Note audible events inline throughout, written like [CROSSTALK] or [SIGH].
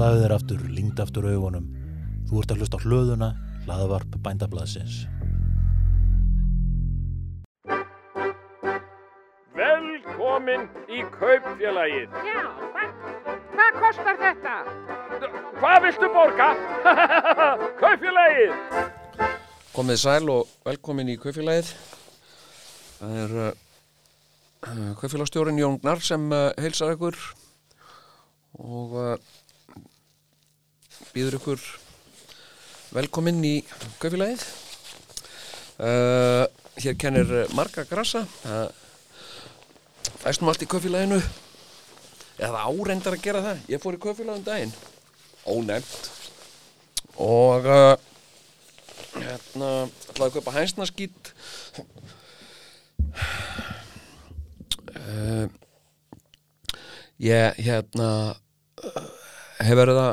Slaðu þér aftur, lingd aftur augunum. Þú ert að hlusta á hlöðuna, hlaðavarp bændablaðsins. Velkomin í kaupfélagið. Já, hvað, hvað kostar þetta? Hvað viltu borga? [LAUGHS] kaupfélagið. Komið sæl og velkomin í kaufélagið. Það er uh, kaufélagstjórin Jóngnar sem uh, heilsar ykkur og uh, býður ykkur velkomin í kaufélagið. Uh, hér kennir marga grasa. Það fæst nú allt í kaufélaginu. Eða áreindar að gera það. Ég fór í kaufélagum daginn. Ónefnt. Og... Uh, hérna, ætlaði að kaupa hænsnaskýtt uh, ég hérna uh, hef verið að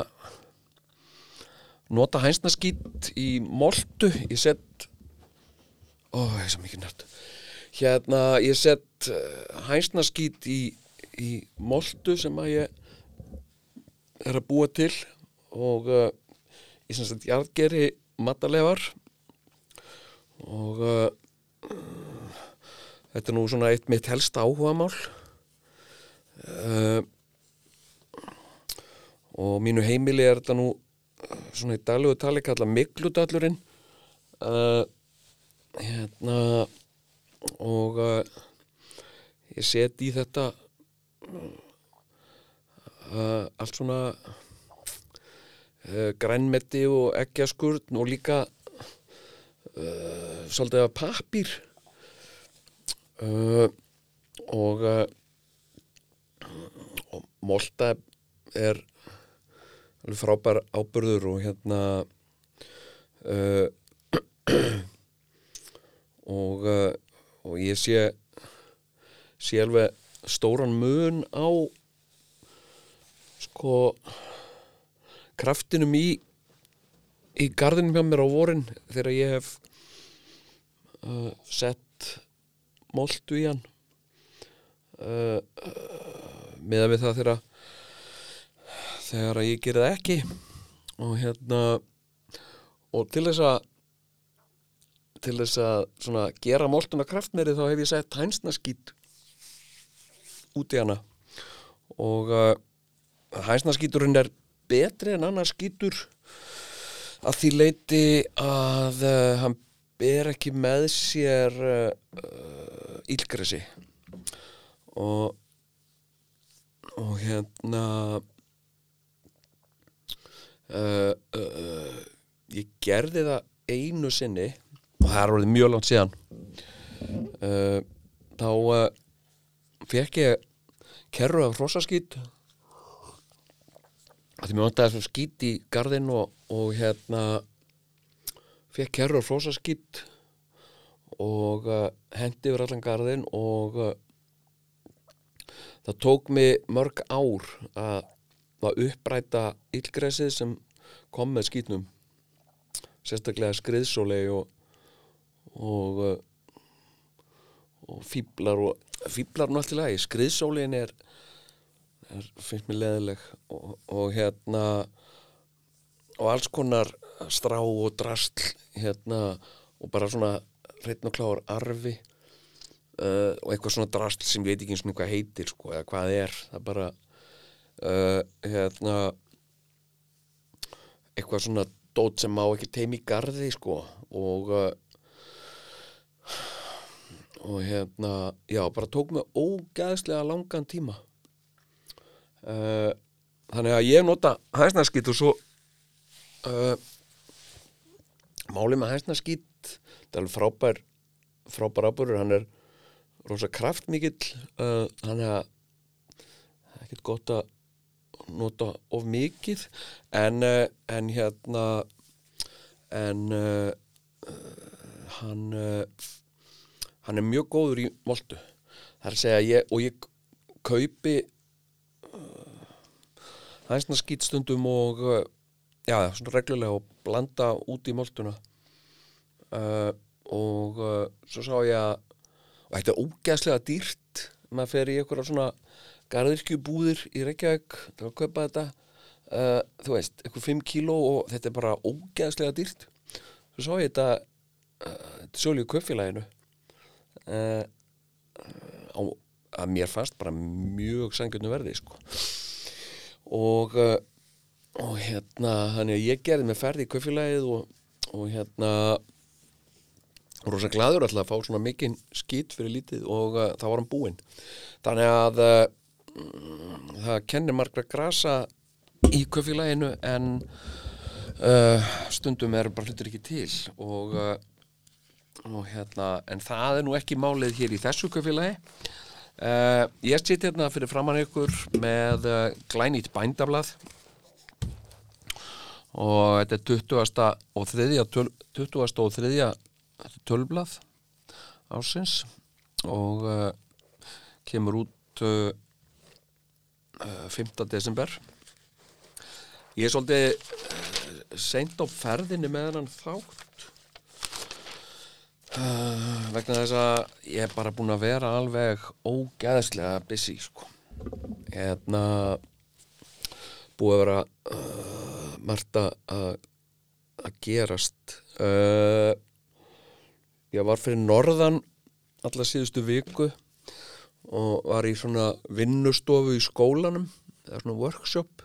nota hænsnaskýtt í moltu, ég sett ó, ég er svo mikið nört hérna, ég sett uh, hænsnaskýtt í, í moltu sem að ég er að búa til og uh, ég sem sagt jarðgeri matalefar og uh, þetta er nú svona eitt mitt helsta áhugamál. Uh, og mínu heimili er þetta nú svona í daglegu tali kalla mikludallurinn uh, hérna og uh, ég set í þetta uh, allt svona grænmeti og eggjaskurn og líka svolítið af pappír. Uh, og, og molta er frábær ábyrður og hérna uh, [CLEARS THROAT] og, uh, og ég sé sé alveg stóran mun á sko kraftinum í í gardinum hjá mér á vorin þegar ég hef uh, sett moltu í hann. Uh, uh, meða við það þegar þegar ég gerði það ekki. Og hérna og til þess að til þess að gera moltuna kraftmeri þá hef ég sett hænsnaskít út í hana. Og uh, hænsnaskíturinn er betri en annar skítur að því leiti að uh, hann ber ekki með sér uh, uh, ílgresi og og hérna uh, uh, ég gerði það einu sinni og það er orðið mjög langt síðan. Uh, þá fekk ég kerru af hrosaskít að því mér vantaði svona skít í gardinn og, og hérna fekk kerru af hrosaskít og hendi yfir allan gardinn og það tók mig mörg ár að, að uppræta illgræsið sem kom með skítnum. Sérstaklega skriðsólei og og og fíblar og nú allt í lagi, skriðsólin er, er finnst mér leðileg og, og hérna og alls konar strá og drastl hérna og bara svona hreitn og kláður arfi uh, og eitthvað svona drastl sem veit ekki eins og hvað heitir sko, eða hvað er. Það bara uh, hérna eitthvað svona dót sem má ekki teimi í garði sko. Og uh, og hérna já, bara tók mig ógæðslega langan tíma. Uh, þannig að ég nota hæsnarskýtt og svo málið með hæsnarskýtt það er frábær frábær ábúrur, hann er rosa kraftmikill uh, hann er ekkert gott að nota of mikið en, uh, en hérna en uh, hann uh, hann er mjög góður í moltu. Það er að segja ég og ég kaupi uh, hæsna skýtstundum og já, svona reglulega og blanda út í moltuna. Uh, og uh, svo sá ég að og þetta er ógeðslega dýrt maður fer í einhverja svona garðirkjubúðir í Reykjavík til að kaupa þetta. Uh, þú veist, eitthvað 5 kíló og þetta er bara ógeðslega dýrt. Svo sá ég þetta uh, þetta sjóli í köffélaginu uh, á, að mér fannst bara mjög sangjörnu verði sko. Og og hérna, þannig að ég gerði með ferði í köffélagið og, og hérna og rosa gladur alltaf að fá svona mikinn skýt fyrir lítið og uh, þá var hann búinn. Þannig að uh, það kennir margra grasa í köfélaginu en uh, stundum er bara hlutur ekki til og, uh, og hérna en það er nú ekki málið hér í þessu köfélagi uh, ég sitt hérna fyrir framann ykkur með uh, glænýtt bændablað og þetta er 20. og 3. Töl, 20. og 3. tölblað ásins og uh, kemur út uh, 5. desember. Ég er svolítið uh, seint á ferðinni með hann þátt. Uh, vegna þess að ég er bara búin að vera alveg ógæðslega busy sko. Hérna búið að vera uh, margt að gerast. Uh, ég var fyrir norðan alla síðustu viku og var í svona vinnustofu í skólanum eða svona workshop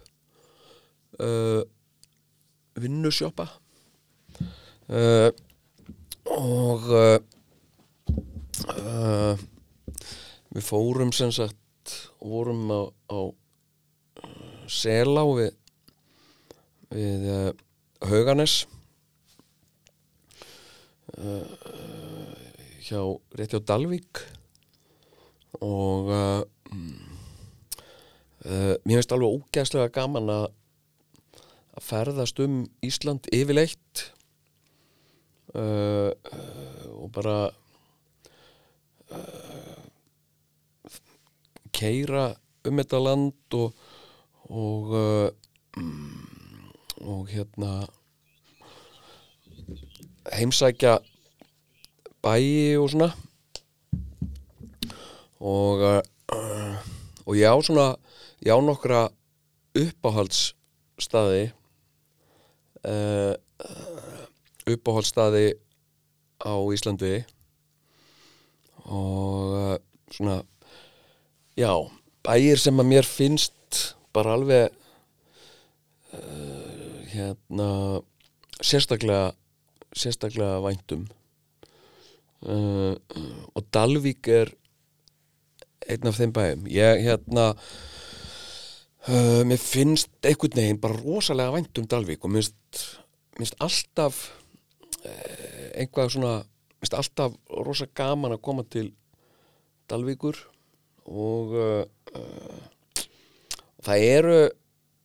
uh, vinnusjoppa. Uh, og uh, uh, við fórum sem sagt vorum á, á Selá við, við uh, Hauganes. Uh, hjá, rétt hjá Dalvík og uh, uh, mér finnst alveg ógæðslega gaman að að ferðast um Ísland yfirleitt. Uh, uh, og bara uh, keira um þetta land og og uh, mm, og hérna heimsækja bæi og svona og uh, og ég á svona ég á nokkra uppáhaldsstaði uh, uppáhaldsstaði á Íslandi. Og uh, svona já, bæir sem að mér finnst bara alveg uh, hérna sérstaklega sérstaklega væntum. Uh, og Dalvík er einn af þeim bæum ég hérna uh, mér finnst einhvern veginn bara rosalega væntum Dalvík og mér finnst, alltaf uh, einhvað svona mér finnst alltaf rosa gaman að koma til Dalvíkur og uh, uh, það eru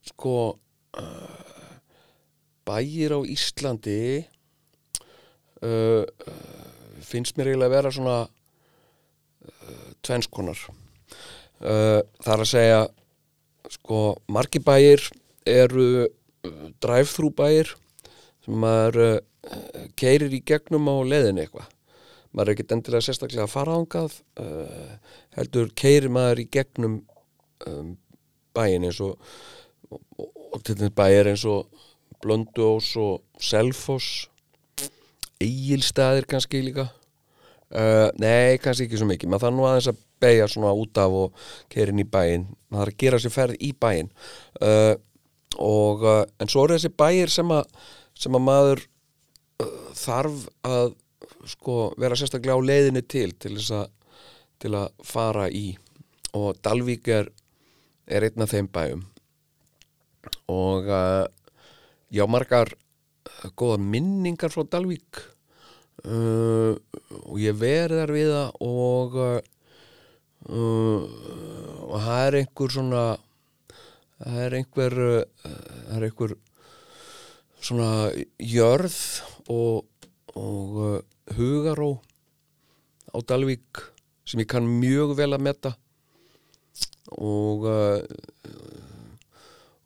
sko uh, bæir á Íslandi uh, finnst mér eiginlega að vera svona tvenskonar uh, það er að segja sko margi bæir eru uh, drive-thru bæir sem maður uh, keirir í gegnum á leðin eitthvað. Maður er ekkert endilega sérstaklega að fara ángað uh, heldur keirir maður í gegnum um, bæin eins og, og, og, og til þetta bæir eins og Blönduós og Selfoss Egilstaðir kannski líka uh, nei, kannski ekki svo mikið. Maður þarf nú aðeins að beigja svona út af og keirin í bæin maður þarf að gera sér ferð í bæin uh, og uh, en svo eru þessi bæir sem að sem að maður þarf að sko vera sérstaklega á leiðinni til til þess að til að fara í. Og Dalvík er er einn af þeim bæjum. Og já margar góða minningar frá Dalvík uh, og ég verið þar við það og uh, uh, og það er einhver svona það er einhver uh, það er einhver svona jörð og, og hugaró á Dalvík sem ég kann mjög vel að metta og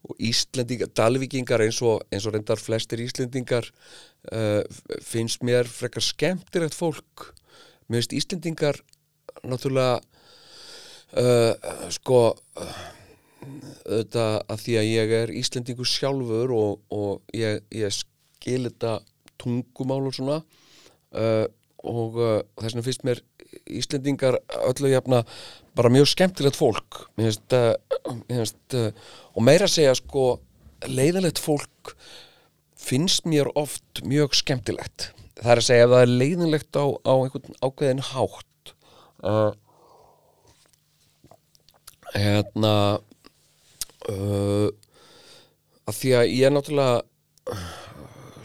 og Íslendingar, Dalvíkingar eins og, eins og reyndar flestir Íslendingar uh, finnst mér frekar skemmtilegt fólk. Mér finnst Íslendingar náttúrulega uh, sko auðvitað að því að ég er Íslendingur sjálfur og, og ég, ég skil þetta tungumál og svona uh, og þess vegna finnst mér Íslendingar öllu jafna bara mjög skemmtilegt fólk. Mér finnst, mér finnst og meira segja sko leiðilegt fólk finnst mér oft mjög skemmtilegt. Það er að segja ef það er leiðinlegt á, á einhvern ákveðin hátt uh, hérna uh, að því að ég er náttúrulega uh,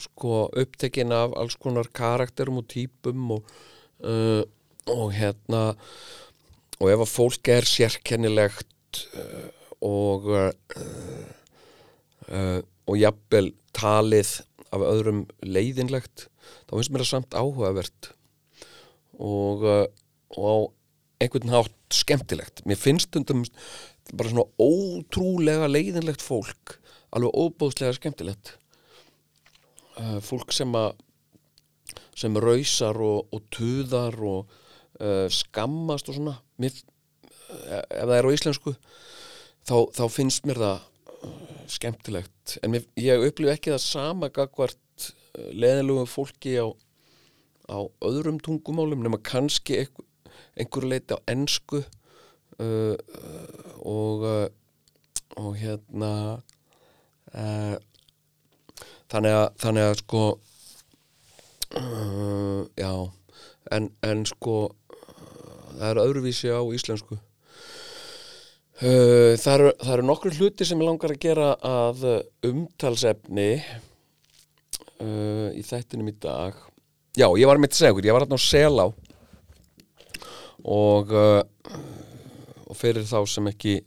sko upptekinn af alls konar karakterum og típum og, uh, og hérna og ef að fólk er sérkennilegt uh, og uh, uh, og jafnvel talið af öðrum leiðinlegt þá finnst mér það samt áhugavert og, uh, og á einhvern hátt skemmtilegt. Mér finnst stundum bara svona ótrúlega leiðinlegt fólk alveg óbóðslega skemmtilegt. Uh, fólk sem að sem rausar og, og tuðar og uh, skammast og svona. Mér, ef það er á íslensku þá, þá finnst mér það skemmtilegt. En mér, ég upplifu ekki það sama gagvart uh, leðilugum fólki á, á öðrum tungumálum nema kannski einhver, einhver leiti á ensku uh, uh, og uh, og hérna uh, þannig að þannig að sko uh, já en, en sko það er öðruvísi á íslensku það, eru, það eru nokkru hluti sem ég langar að gera að uh, umtalsefni uh, í þættinum í dag. Já, ég var segja ykkur, ég var hérna á Selá. Og uh, og fyrir þá sem ekki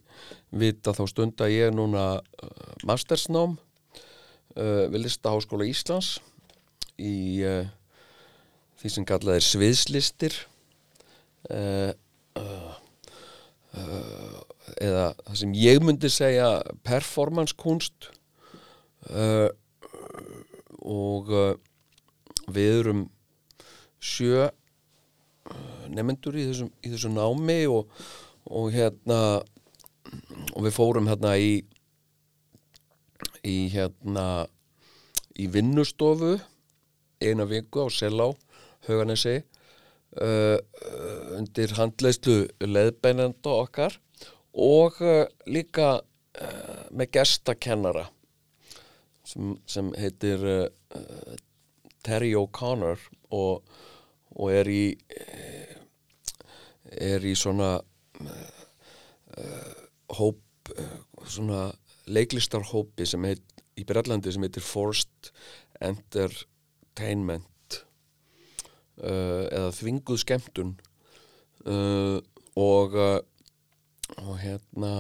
vita þá stunda ég núna mastersnám uh, við Listaháskóla Íslands í því sem kallað er sviðslistir. Uh, eða það sem ég myndi segja performance kunst uh, og uh, við erum sjö uh, nefnendur í þessum, í þessum námi og, og hérna og við fórum hérna í í hérna í vinnustofu eina viku á Selá Hauganesi uh, undir handleyslu leðbeinenda okkar og uh, líka uh, með gestakennara sem, sem heitir uh, Terry O'Connor og, og er í er í svona hóp svona leiklistarhópi sem heit í Brellandi sem heitir Forced Entertainment uh, eða þvinguð skemmtun uh, og uh, og hérna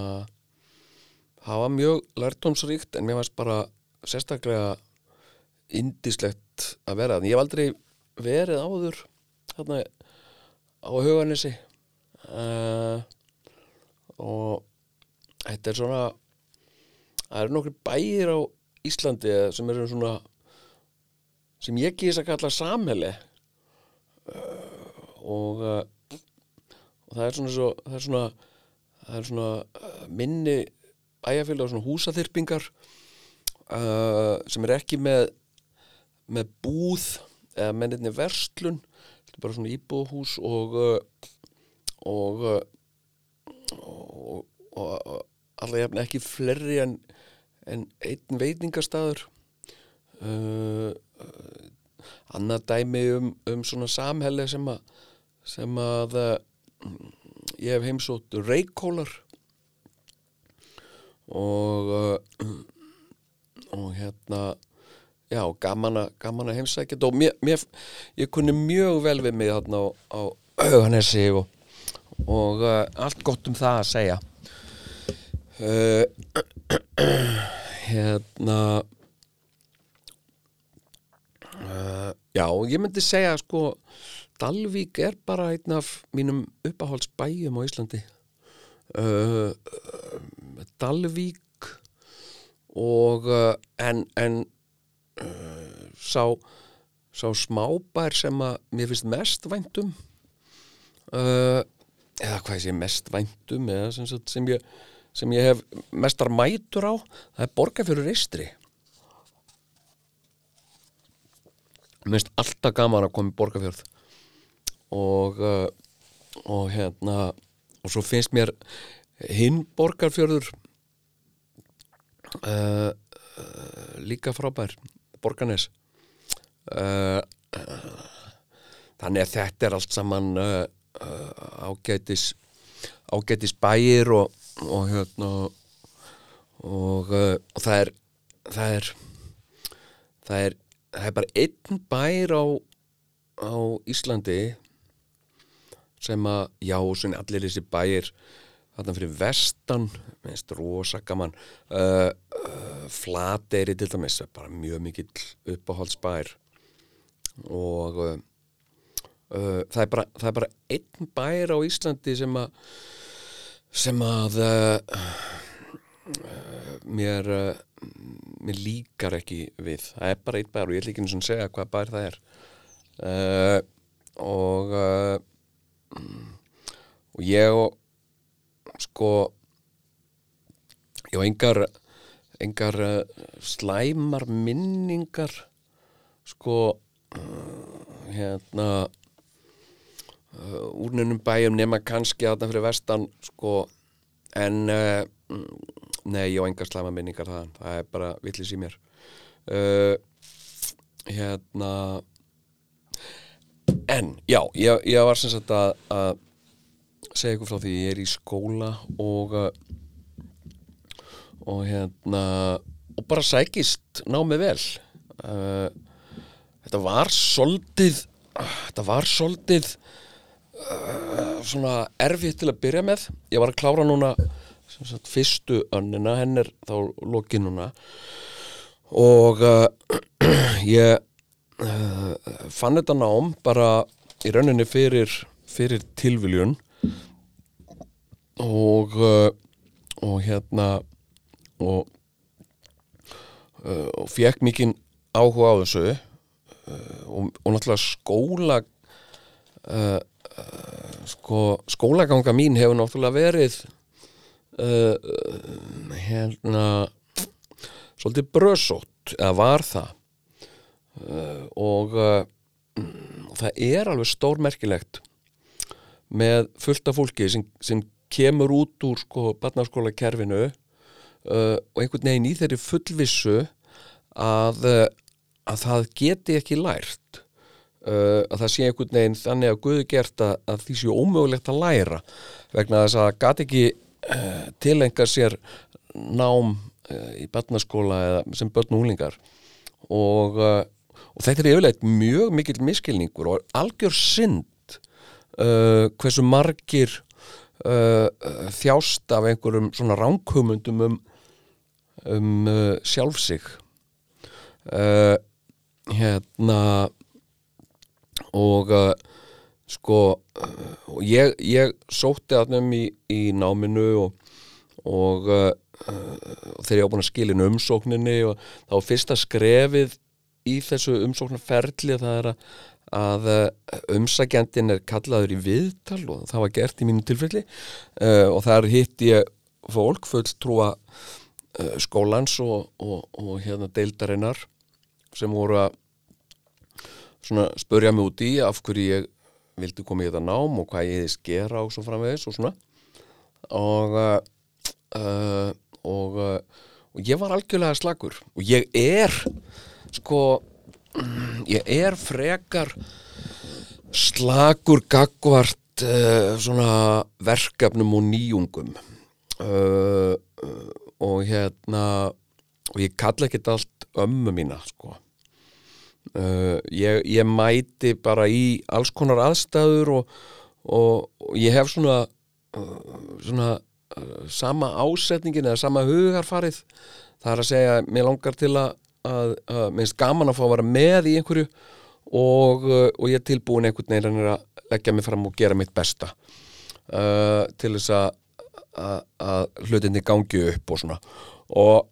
það var mjög lærtómsríkt en mér varst bara sérstaklega indislegt að vera þannig ég hef aldrei verið áður hérna á huganissi uh, og þetta er svona það eru nokkri bæir á Íslandi sem eru svona sem ég gís að kalla samheli uh, og, uh, og það er svona svo, það er svona það er svona uh, minni ægafélag og svona húsaþyrpingar uh, sem er ekki með með búð eða með nefnir verslun þetta er bara svona íbúðhús og uh, og uh, og, og, og alveg jafn ekki flerri en, en einn veitingastæður uh, annað dæmi um, um svona samhelle sem að sem að uh, ég hef heimsótt reykólar og uh, og hérna já, gaman að heimsækja og mér, mér, ég kunni mjög vel við mig þarna á, auðanessi og, og uh, allt gott um það að segja. Uh, [CLEARS THROAT] hérna uh, já, ég myndi segja sko Dalvík er bara einn af mínum uppáhaldsbæjum á Íslandi. Uh, Dalvík og uh, en, en uh, sá, sá smábær sem að mér finnst mest væntum uh, eða hvað sé mest væntum eða sem, sem ég sem ég hef mestar mætur á það er borgarfjörur eistri Mér finnst alltaf gaman að koma í borgarfjörð og uh, og hérna og svo finnst mér hinn borgarfjörður uh, uh, líka frábær borgarnes. Uh, þannig að þetta er allt saman uh, uh, ágætis ágætis bæir og, og hérna og, uh, og það er það er það er, það er bara einn bær á, á Íslandi sem að, já, svona allir þessi bæir þarna fyrir vestan minnst rosa gaman. Uh, uh, Flateyri til dæmis bara mjög mikill uppáhaldsbær. Og uh, uh, það, er bara, það er bara einn bær á Íslandi sem að sem að uh, uh, mér mér líkar ekki við. Það er bara einn bær og ég ætla ekki sinni að segja hvað bær það er. Og uh, og ég og sko ég á engar engar uh, slæmar minningar sko uh, hérna uh, úr nefnum bæjum nema kannski að það fyrir vestan sko en nei, ég á engar slæmar minningar það, það er bara villis í mér. Uh, hérna en já, ég, ég var sem sagt að, að segja ykkur frá því ég er í skóla og uh, og hérna og bara sækist námið vel. Uh, þetta var soldið þetta var soldið uh, svona erfitt til að byrja með. Ég var að klára núna sagt, fyrstu önnina henn er þá lokið núna. Og uh, [CLEARS THROAT] ég uh, fann þetta nám bara í rauninni fyrir, fyrir tilviljun og uh, og hérna og uh, og fekk mikinn áhuga á þessu uh, og, og náttúrulega skóla sko skólaganga mín hefur náttúrulega verið hérna svolítið brösótt eða var það og uh, mm, það er alveg stórmerkilegt með fullt af fólki sem, sem kemur út úr sko barnaskóla kerfinu uh, og einhvern veginn í þeirri fullvissu að, að það geti ekki lært. Að það sé einhvern veginn þannig að Guði gert að, að því sé ómögulegt að læra vegna þess að það gati ekki uh, tilenga sér nám uh, í barnaskóla sem börn og úlingar og, uh, og þetta er yfirleitt mjög mikill miskilningur og algjör synd uh, hversu margir uh, þjást af einhverjum svona ránkumundum um, um uh, sjálf sig. Uh, hérna og uh, sko uh, og ég, ég sótti að þeim í, í náminu og, og uh, þegar ég á búin að skilin umsókninni og þá fyrsta skrefið í þessu umsóknarferli það er að, að uh, umsækjandin er kallaður í viðtal og það var gert í mínu tilfelli uh, og þar hitt ég fólk fulltrúa uh, skólans og, og, og hérna deildarinnar sem voru að spurja mig út í af hverju ég vildi koma í þetta nám og hvað ég hefði skera og svo framvegis og svona. Og uh, og, og ég var algjörlega slagur og ég er sko ég er frekar slagur gagvart uh, svona verkefnum og nýjungum. Uh, uh, og hérna og ég kalla ekkert allt ömmu mína sko. Uh, ég, ég mæti bara í alls konar aðstæður og, og, og ég hef svona, svona sama ásetningin eða sama hugarfarið. Það er að segja, mér langar til að, að, að minnst gaman að fá að vera með í einhverju og, og ég er tilbúin einhvern veginn að leggja mig fram og gera mitt besta til þess að, hlutinni gangi upp og svona. Og,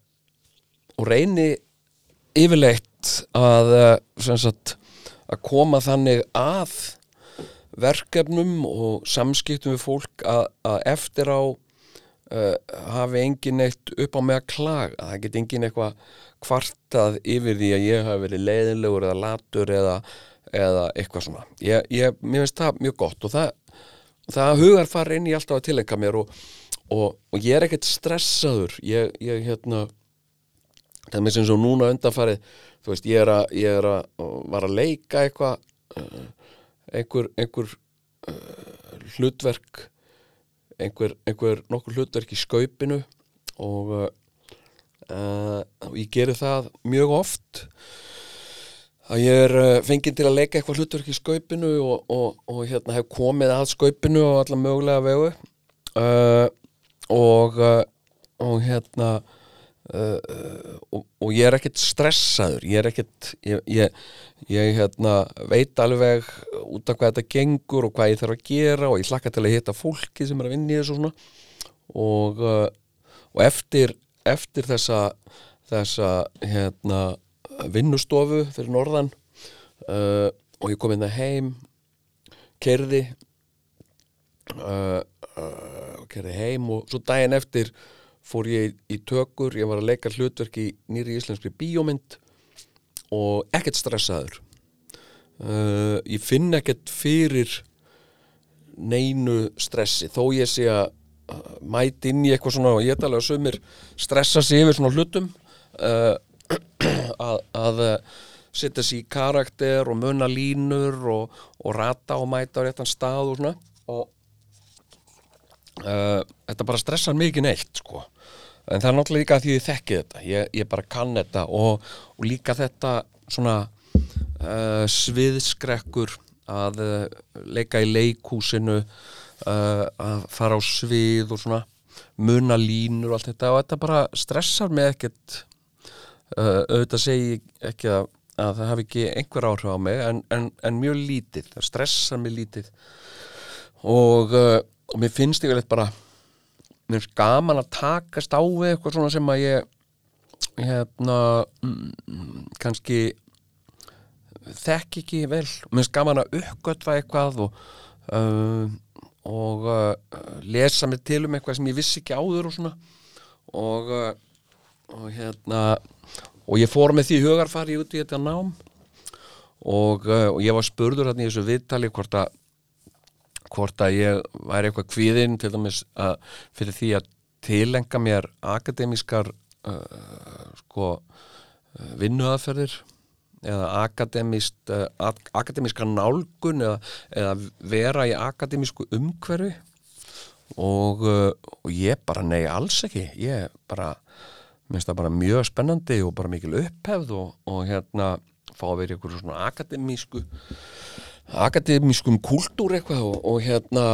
og reyni yfirleitt að, sagt, að koma þannig að verkefnum og samskiptum við fólk að, að eftir á uh, hafi engin eitt upp á mig að klaga. Það geti engin eitthvað kvartað yfir því að ég hafi verið leiðinlegur eða latur eða, eða eitthvað svona. Ég, ég, mér finnst það mjög gott og það, það hugar fara inn í alltaf að tilenga mér og, og, og ég er ekkert stressaður. Ég, ég hérna það er mér sem svo núna undanfarið þú veist, ég er að, ég er að var að leika eitthvað uh, einhver, einhver uh, hlutverk einhver, einhver nokkur hlutverk í skaupinu og uh, ég geri það mjög oft að ég er uh, fenginn til að leika eitthvað hlutverk í skaupinu og, og, og hérna hef komið að skaupinu og alla mögulega vegu uh, og og hérna Uh, og, og ég er ekkert stressaður ég er ekkert ég, ég, ég hérna, veit alveg út af hvað þetta gengur og hvað ég þarf að gera og ég hlakka til að hitta fólki sem er að vinna í þessu svona. Og, uh, og eftir eftir þessa þessa hérna, vinnustofu fyrir norðan uh, og ég kom inn að heim kerði kerði heim og svo daginn eftir fór ég í tökur, ég var að leika hlutverk í nýri íslenskri bíómynd og ekkert stressaður. Uh, ég finn ekkert fyrir neinu stressi. Þó ég sé að uh, mæti inn í eitthvað svona og ég tala að sumir stressa sig yfir svona hlutum uh, að, að setja sér í karakter og munna línur og, og rata og mæta á réttan stað og svona. Og uh, þetta bara stressar mikið neitt sko en það er náttúrulega líka því ég þekki þetta. Ég, ég bara kann þetta og, og líka þetta svona uh, sviðskrekkur að uh, leika í leikhúsinu uh, að fara á svið og svona muna línur og allt þetta. Og þetta bara stressar mig ekkert auðvitað segi ekki að, að það hafi ekki einhver áhrif á mig en, en, en mjög lítið, það stressar mig lítið. Og, og mér finnst ég vel eitthvað bara mér finnst gaman að takast á við eitthvað svona sem að ég hérna mm, kannski þekk ekki vel. Mér finnst gaman að uppgötva eitthvað og uh, og uh, lesa mér til um eitthvað sem ég vissi ekki áður og svona. Og, uh, og hérna og ég fór með því hugarfari út í þetta nám. Og, uh, og ég var spurður hérna í þessu viðtali hvort að hvort að ég væri eitthvað kvíðinn til dæmis að fyrir því að tilenga mér akademískar uh, sko uh, vinnuaðferðir eða akademíst uh, akademíska nálgun eða, eða vera í akademísku umhverfi. Og, uh, og ég bara nei alls ekki. Ég bara, minnst það bara mjög spennandi og bara mikil upphefð og, og hérna fá að vera einhverju svona akademísku akademískum kultúr eitthvað og, og hérna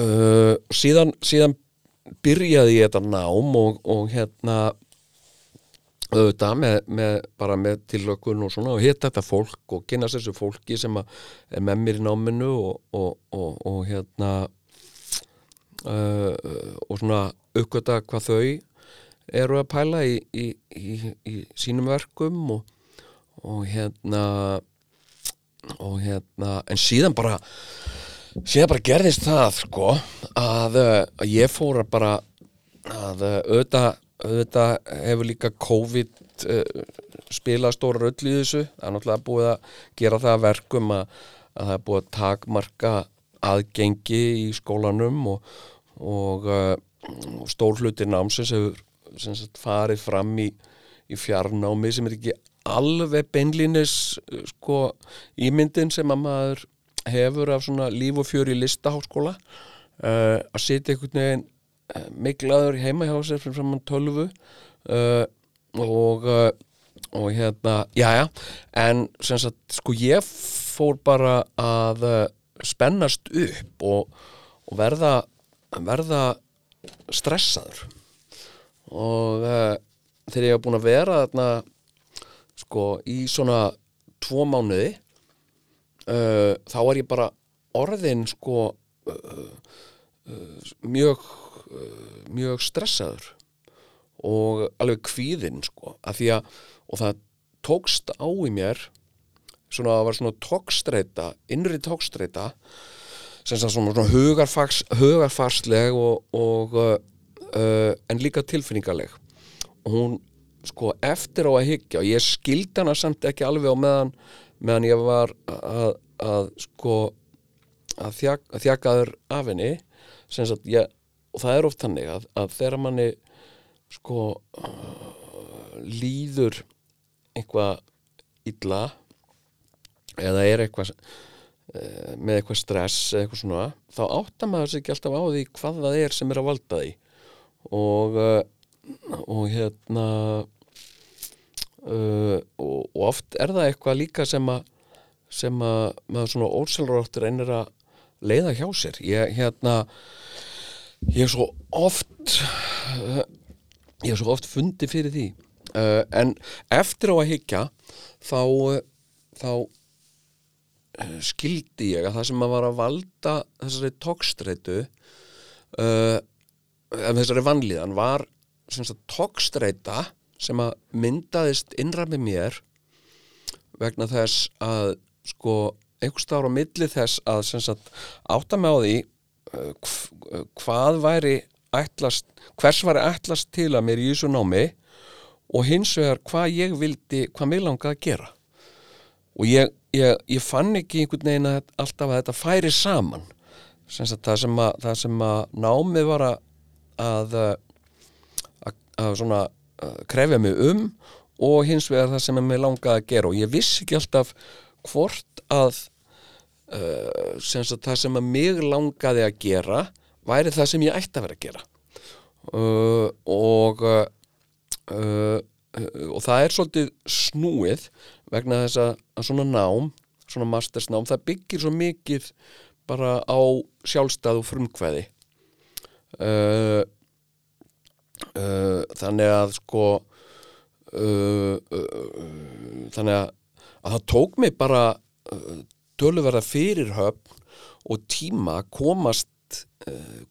uh, síðan, síðan byrjaði ég þetta nám og, og hérna auðvitað með, með, bara með tillökun og svona og hitta þetta fólk og kynast þessu fólki sem er með mér í náminu og, og, hérna uh, og svona uppgöta hvað þau eru að pæla í, í, í, í sínum verkum og hérna og hérna, en síðan bara síðan bara gerðist það sko að, uh, að ég fór að bara að uh, auðvitað, auðvitað hefur líka COVID uh, spilað stóra röll í þessu. Það er náttúrulega búið að gera það að verkum að, að það er búið að takmarka aðgengi í skólanum og, og uh, stór hlutir námsins hefur sagt, farið fram í, í fjarnámi sem er ekki alveg beinlínis sko ímyndin sem að maður hefur af svona líf og fjör í listaháskóla uh, að sitja einhvern veginn uh, miklaður heima hjá sér fyrir framann tölvu uh, og og hérna, já já en sem sagt, sko ég fór bara að spennast upp og, og verða verða stressaður. Og þegar ég hef búin að vera þarna sko í svona tvo mánuði uh, þá er ég bara orðin sko uh, uh, mjög mjög stressaður og alveg kvíðinn sko af því að og það tókst á í mér svona það var svona tókstreita innri tókstreita sem svona, svona hugarfars, hugarfarsleg og, og uh, en líka tilfinningaleg. Og hún sko eftir á að hyggja og ég skildi hana samt ekki alveg á meðan meðan ég var að, að sko að, þjak, að þjakaður af henni. Ég og það er oft þannig að, að þegar manni sko uh, líður eitthvað illa eða er eitthvað uh, með eitthvað stress eða eitthvað svona þá áttar maður sig ekki alltaf á því hvað það er sem er að valda því. Og uh, og hérna uh, og, og oft er það eitthvað líka sem að sem að maður svona óselróttur reynir að leiða hjá sér. Ég hérna ég hef svo oft uh, ég hef svo oft fundið fyrir því. Uh, en eftir á að higgja þá þá uh, skildi ég að það sem að var að valda þessari tókstreitu uh, þessari vanlíðan var tókstreita sem að myndaðist innra með mér vegna þess að sko einhvers staðar á milli þess að sagt átta mig á því uh, uh, hvað væri ætlast, hvers væri ætlast til að mér í þessu námi og hins vegar hvað ég vildi, hvað mig langaði að gera. Og ég, ég, ég fann ekki einhvern veginn að alltaf að þetta færi saman. Sem sagt það sem að, það sem að námið var að að, að, svona krefja mig um og hins vegar það sem að mig langaði að gera. Og ég vissi ekki alltaf hvort að uh, sem það sem að mig langaði að gera væri það sem ég ætti að vera að gera. Uh, og uh, uh, og það er svolítið snúið vegna þess að, svona nám svona mastersnám, það byggir svo mikið bara á sjálfstæð og frumkvæði. Uh, uh, þannig að sko uh, þannig að, að það tók mig bara töluverða fyrirhöfn og tíma komast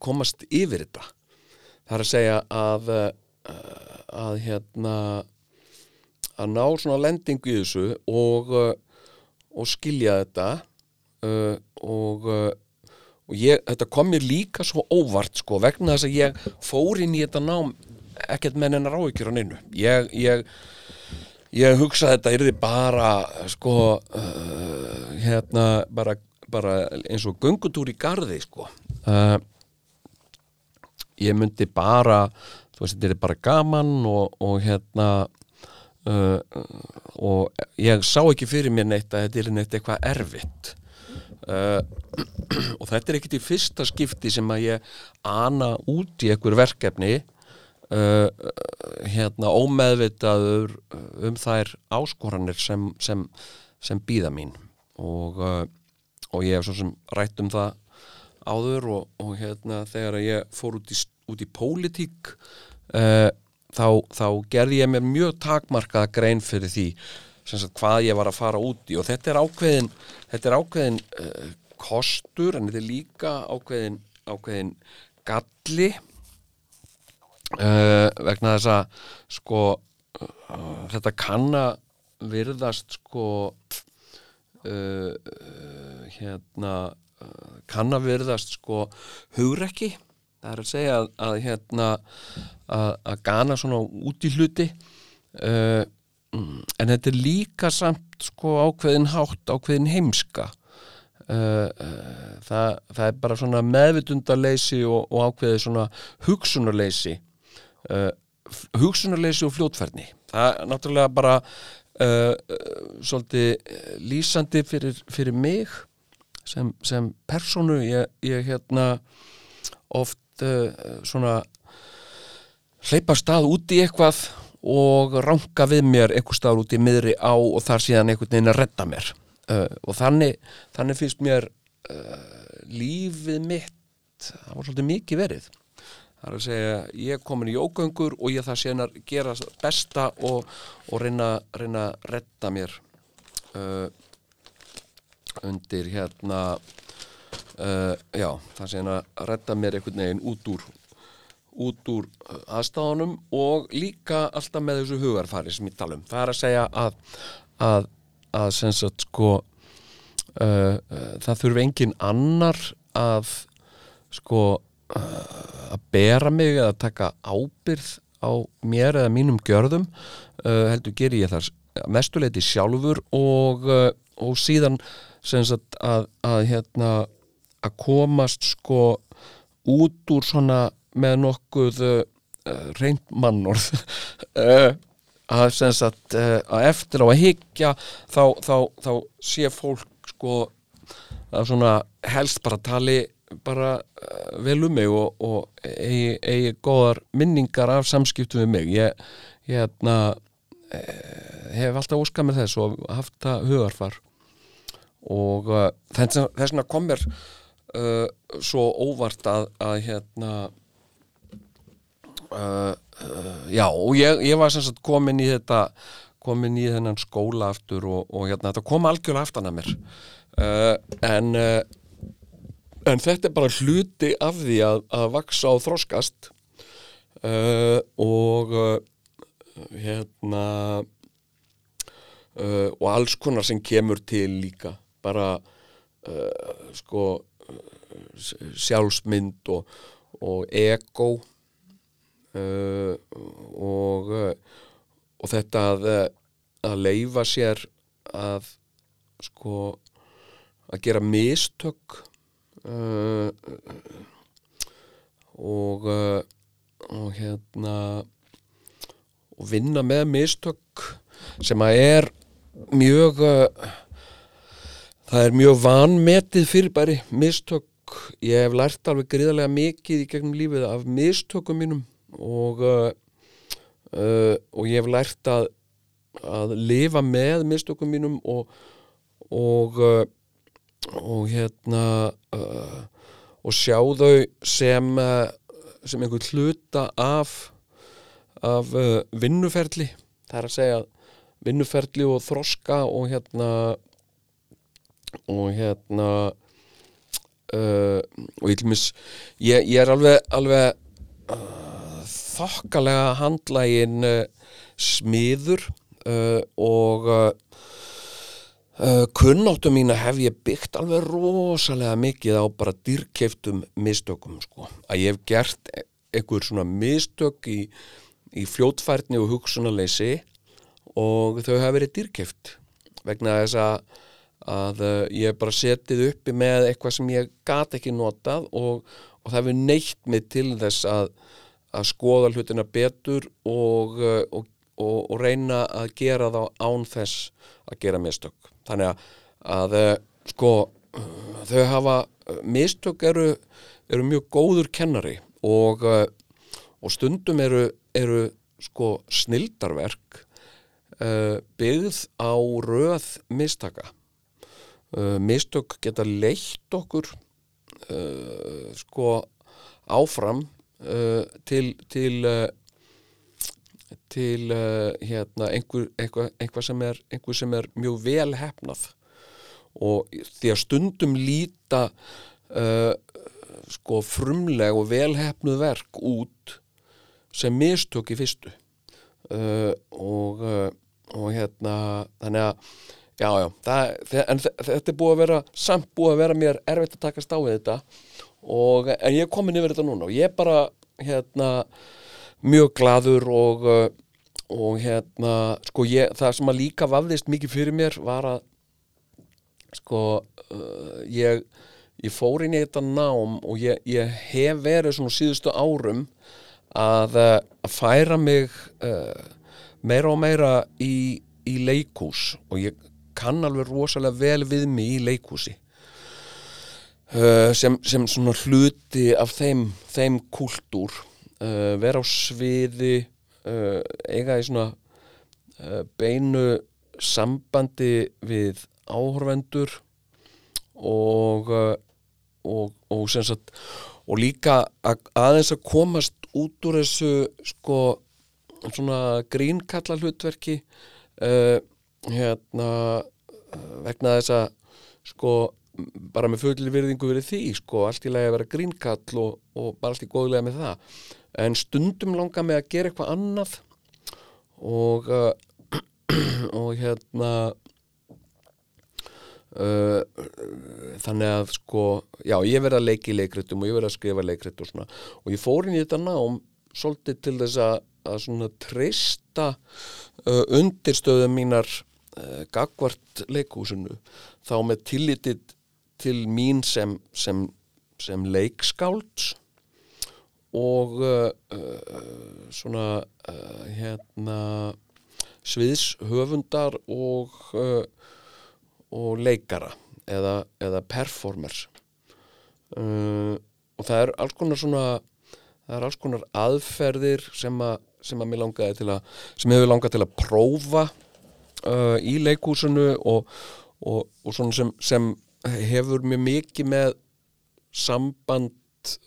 komast yfir þetta. Það er að segja að að hérna að ná svona lendingu í þessu og, og skilja þetta og, og ég, þetta kom mér líka svo óvart sko vegna þess að ég fór inn í þetta nám ekkert með hennar áhyggjur á neinu. Ég, ég, ég hugsa að þetta yrði bara sko uh, hérna bara, bara eins og göngutúr í garði sko. Uh, ég myndi bara þú veist, þetta er bara gaman og, og hérna uh, og ég sá ekki fyrir mér neitt að þetta er neitt eitthvað erfitt uh, [CLEARS THROAT] og þetta er ekkit í fyrsta skipti sem að ég ana út í einhver verkefni uh, hérna ómeðvitaður um þær áskoranir sem, sem, sem býða mín. Og, uh, og ég hef svo sem rætt um það áður og, og hérna þegar ég fór út í, út í pólitík þá, þá gerði ég mér mjög takmarkaða grein fyrir því sagt hvað ég var að fara út í. Og þetta er ákveðin, þetta er ákveðin uh, kostur en þetta er líka ákveðin, ákveðin galli uh, vegna þess að sko uh, þetta kann að virðast sko hérna kann að virðast sko hugrekki. Það er að segja að, að hérna að, að gana svona út í hluti uh, en þetta er líka samt sko ákveðin hátt, ákveðin heimska. Uh, uh, það, það er bara svona meðvitundarleysi og, og ákveðið svona hugsunarleysi. Uh, hugsunarleysi og fljótferðni það er náttúrulega bara svolítið lýsandi fyrir, fyrir mig sem, sem persónu. Ég, ég hérna oft svona hleypa stað út í eitthvað og ranka við mér einhver stað út í miðri á og þar síðan einhvern veginn að redda mér. Uh, og þannig, þannig finnst mér uh, lífið mitt það var svolítið mikið verið. Það er að segja ég komin í ógöngur og ég það síðan að gera besta og, og reyna, reyna að redda mér. Uh, undir hérna uh, já, það síðan að redda mér einhvern veginn út úr út úr uh, aðstáðunum og líka alltaf með þessu hugarfari sem ég tala um. Það er að segja að, að, að sagt sko uh, uh, það þurfi engin annar að sko uh, að bera mig eða taka ábyrð á mér eða mínum gjörðum uh, heldur ger ég það mestuleiti sjálfur og, uh, og síðan sagt að, hérna komast sko út úr svona með nokkuð uh, reynd mannorð uh, [LAUGHS] að sagt að eftir á að hyggja þá, þá, þá sé fólk sko að svona helst bara tali bara vel um mig og, og eigi, eigi góðar minningar af samskiptum við mig. Ég, ég eh, hef alltaf óskað með þess og haft það hugarfar. Og þess vegna kom mér uh, svo óvart að, að hérna uh, uh, já og ég, ég var sem sagt komin í þetta komin í þennan skóla aftur og, og hérna þetta kom algjörlega aftan að mér. Uh, en en þetta er bara hluti af því að, að vaksa og þroskast. Uh, og hérna og alls konar sem kemur til líka. Bara sko sjálfsmynd og, og ego uh, og uh, og þetta að, uh, að leifa sér að sko að gera mistök uh, og uh, og hérna og vinna með mistök sem að er mjög það er mjög vanmetið fyrirbæri mistök. Ég hef lært alveg gríðarlega mikið í gegnum lífið af mistökum mínum og uh, uh, og ég hef lært að að lifa með mistökum mínum og og uh, og hérna uh, og sjá þau sem uh, sem einhver hluta af af uh, vinnuferli. Það er að segja vinnuferli og þroska og hérna og hérna og ég, ég, er alveg alveg þokkalega handlægin uh, smiður uh, og Uh, kunnáttu mína hef ég byggt alveg rosalega mikið á bara dýrkeiftum mistökum sko. að ég hef gert e- einhver svona mistök í, í fljótfærni og hugsunarleysi og þau hafa verið dýrkeift vegna þess að, að ég bara setið uppi með eitthvað sem ég gat ekki notað og, og það hefur neitt mig til þess að, að skoða hlutina betur og, uh, og, og, og reyna að gera þá án þess að gera mistök. Þannig að, að eh, sko eh, þau hafa mistök eru, eru mjög góður kennari eh, og stundum eru, eru sko snildarverk uh, byggð á röð mistaka. Uh, mistök geta leitt okkur uh, sko áfram til til til uh, hérna, einhver, einhver, einhver, sem er, einhver sem er mjög vel hefnað og því að stundum líta uh, sko frumleg og vel hefnuð verk út sem mistök í fyrstu. Uh, og, og hérna þannig að já já það, en þetta er búið að vera samt búið að vera mér erfitt að takast á við þetta og, en ég er komin yfir þetta núna og ég er bara hérna mjög gladur og, uh, og hérna, sko ég, það sem að líka vafðist mikið fyrir mér var að sko uh, ég, ég fór inn í þetta nám og ég, ég hef verið svona síðustu árum að, uh, að færa mig uh, meira og meira í, í leikús og ég kann alveg rosalega vel við mig í leikúsi uh, sem, sem svona hluti af þeim, þeim kultúr uh, vera á sviði uh, eiga í svona beinu sambandi við áhorvendur og og, og sagt og líka að, aðeins að komast út úr þessu sko svona grínkalla hlutverki hérna vegna þess að sko bara með fulli virðingu verið því sko allt í lagi að vera grínkall og, og bara allt í góðlega með það. En stundum langar mig að gera eitthvað annað og uh, [CLEARS THROAT] og hérna uh, þannig að sko já, ég verið að leiki leikritum og ég verið að skrifa leikrit og svona. Og ég fór inn í þetta nám svolítið til þess að, að svona treysta uh, undirstöðu mínar uh, gagvart leikhúsinu. Þá með tillitið til mín sem, sem, sem leikskáld og uh, uh, svona uh, hérna sviðshöfundar og, og leikara eða, eða performers uh, og það er alls konar svona það er alls konar aðferðir sem að, sem að mér langaði til að sem hefur langað til að prófa uh, í leikhúsinu og, og, og svona sem, sem hefur mjög mikið með samband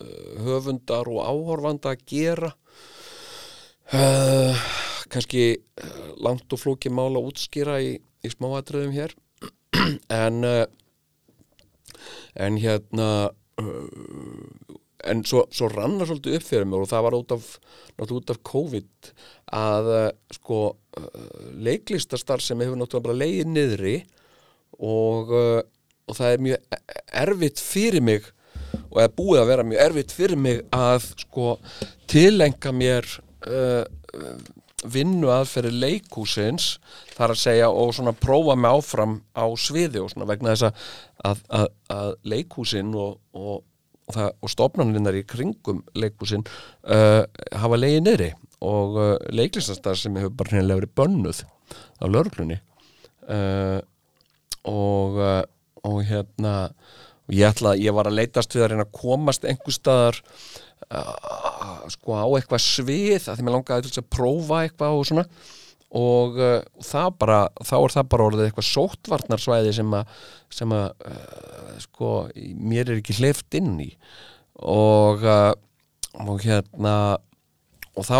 uh, höfundar og áhorfanda að gera. Uh, kannski uh, langt og flóki mál að útskýra í, í smáatriðum hér. [CLEARS THROAT] En uh, en hérna uh, en svo, svo rann það svolítið upp fyrir mér og það var út af, út af COVID að sko leiklistastar sem hefur náttúrulega bara leiðið niðri og, og það er mjög erfitt fyrir mig og er búið að vera mjög erfitt fyrir mig að sko tilenga mér uh, vinnu aðferði leikúsins þar að segja og svona prófa mig áfram á sviði og svona vegna þess að, að, að, leikúsin og, og, og, og stofnaninnar í kringum leikúsin uh, hafa leiði niðri og uh, leiklistastar sem hefur bara hreinlega verið bönnuð á lörglunni uh, og, uh, og hérna ég ætla, ég var að leitast við að reyna að komast einhver staðar uh, sko á eitthvað svið að því mér langaði til að prófa eitthvað og svona. Og uh, það bara, þá er það bara orðið eitthvað sóttvarnarsvæði sem að, sem að uh, sko, mér er ekki hleyft inn í. Og uh, og hérna og þá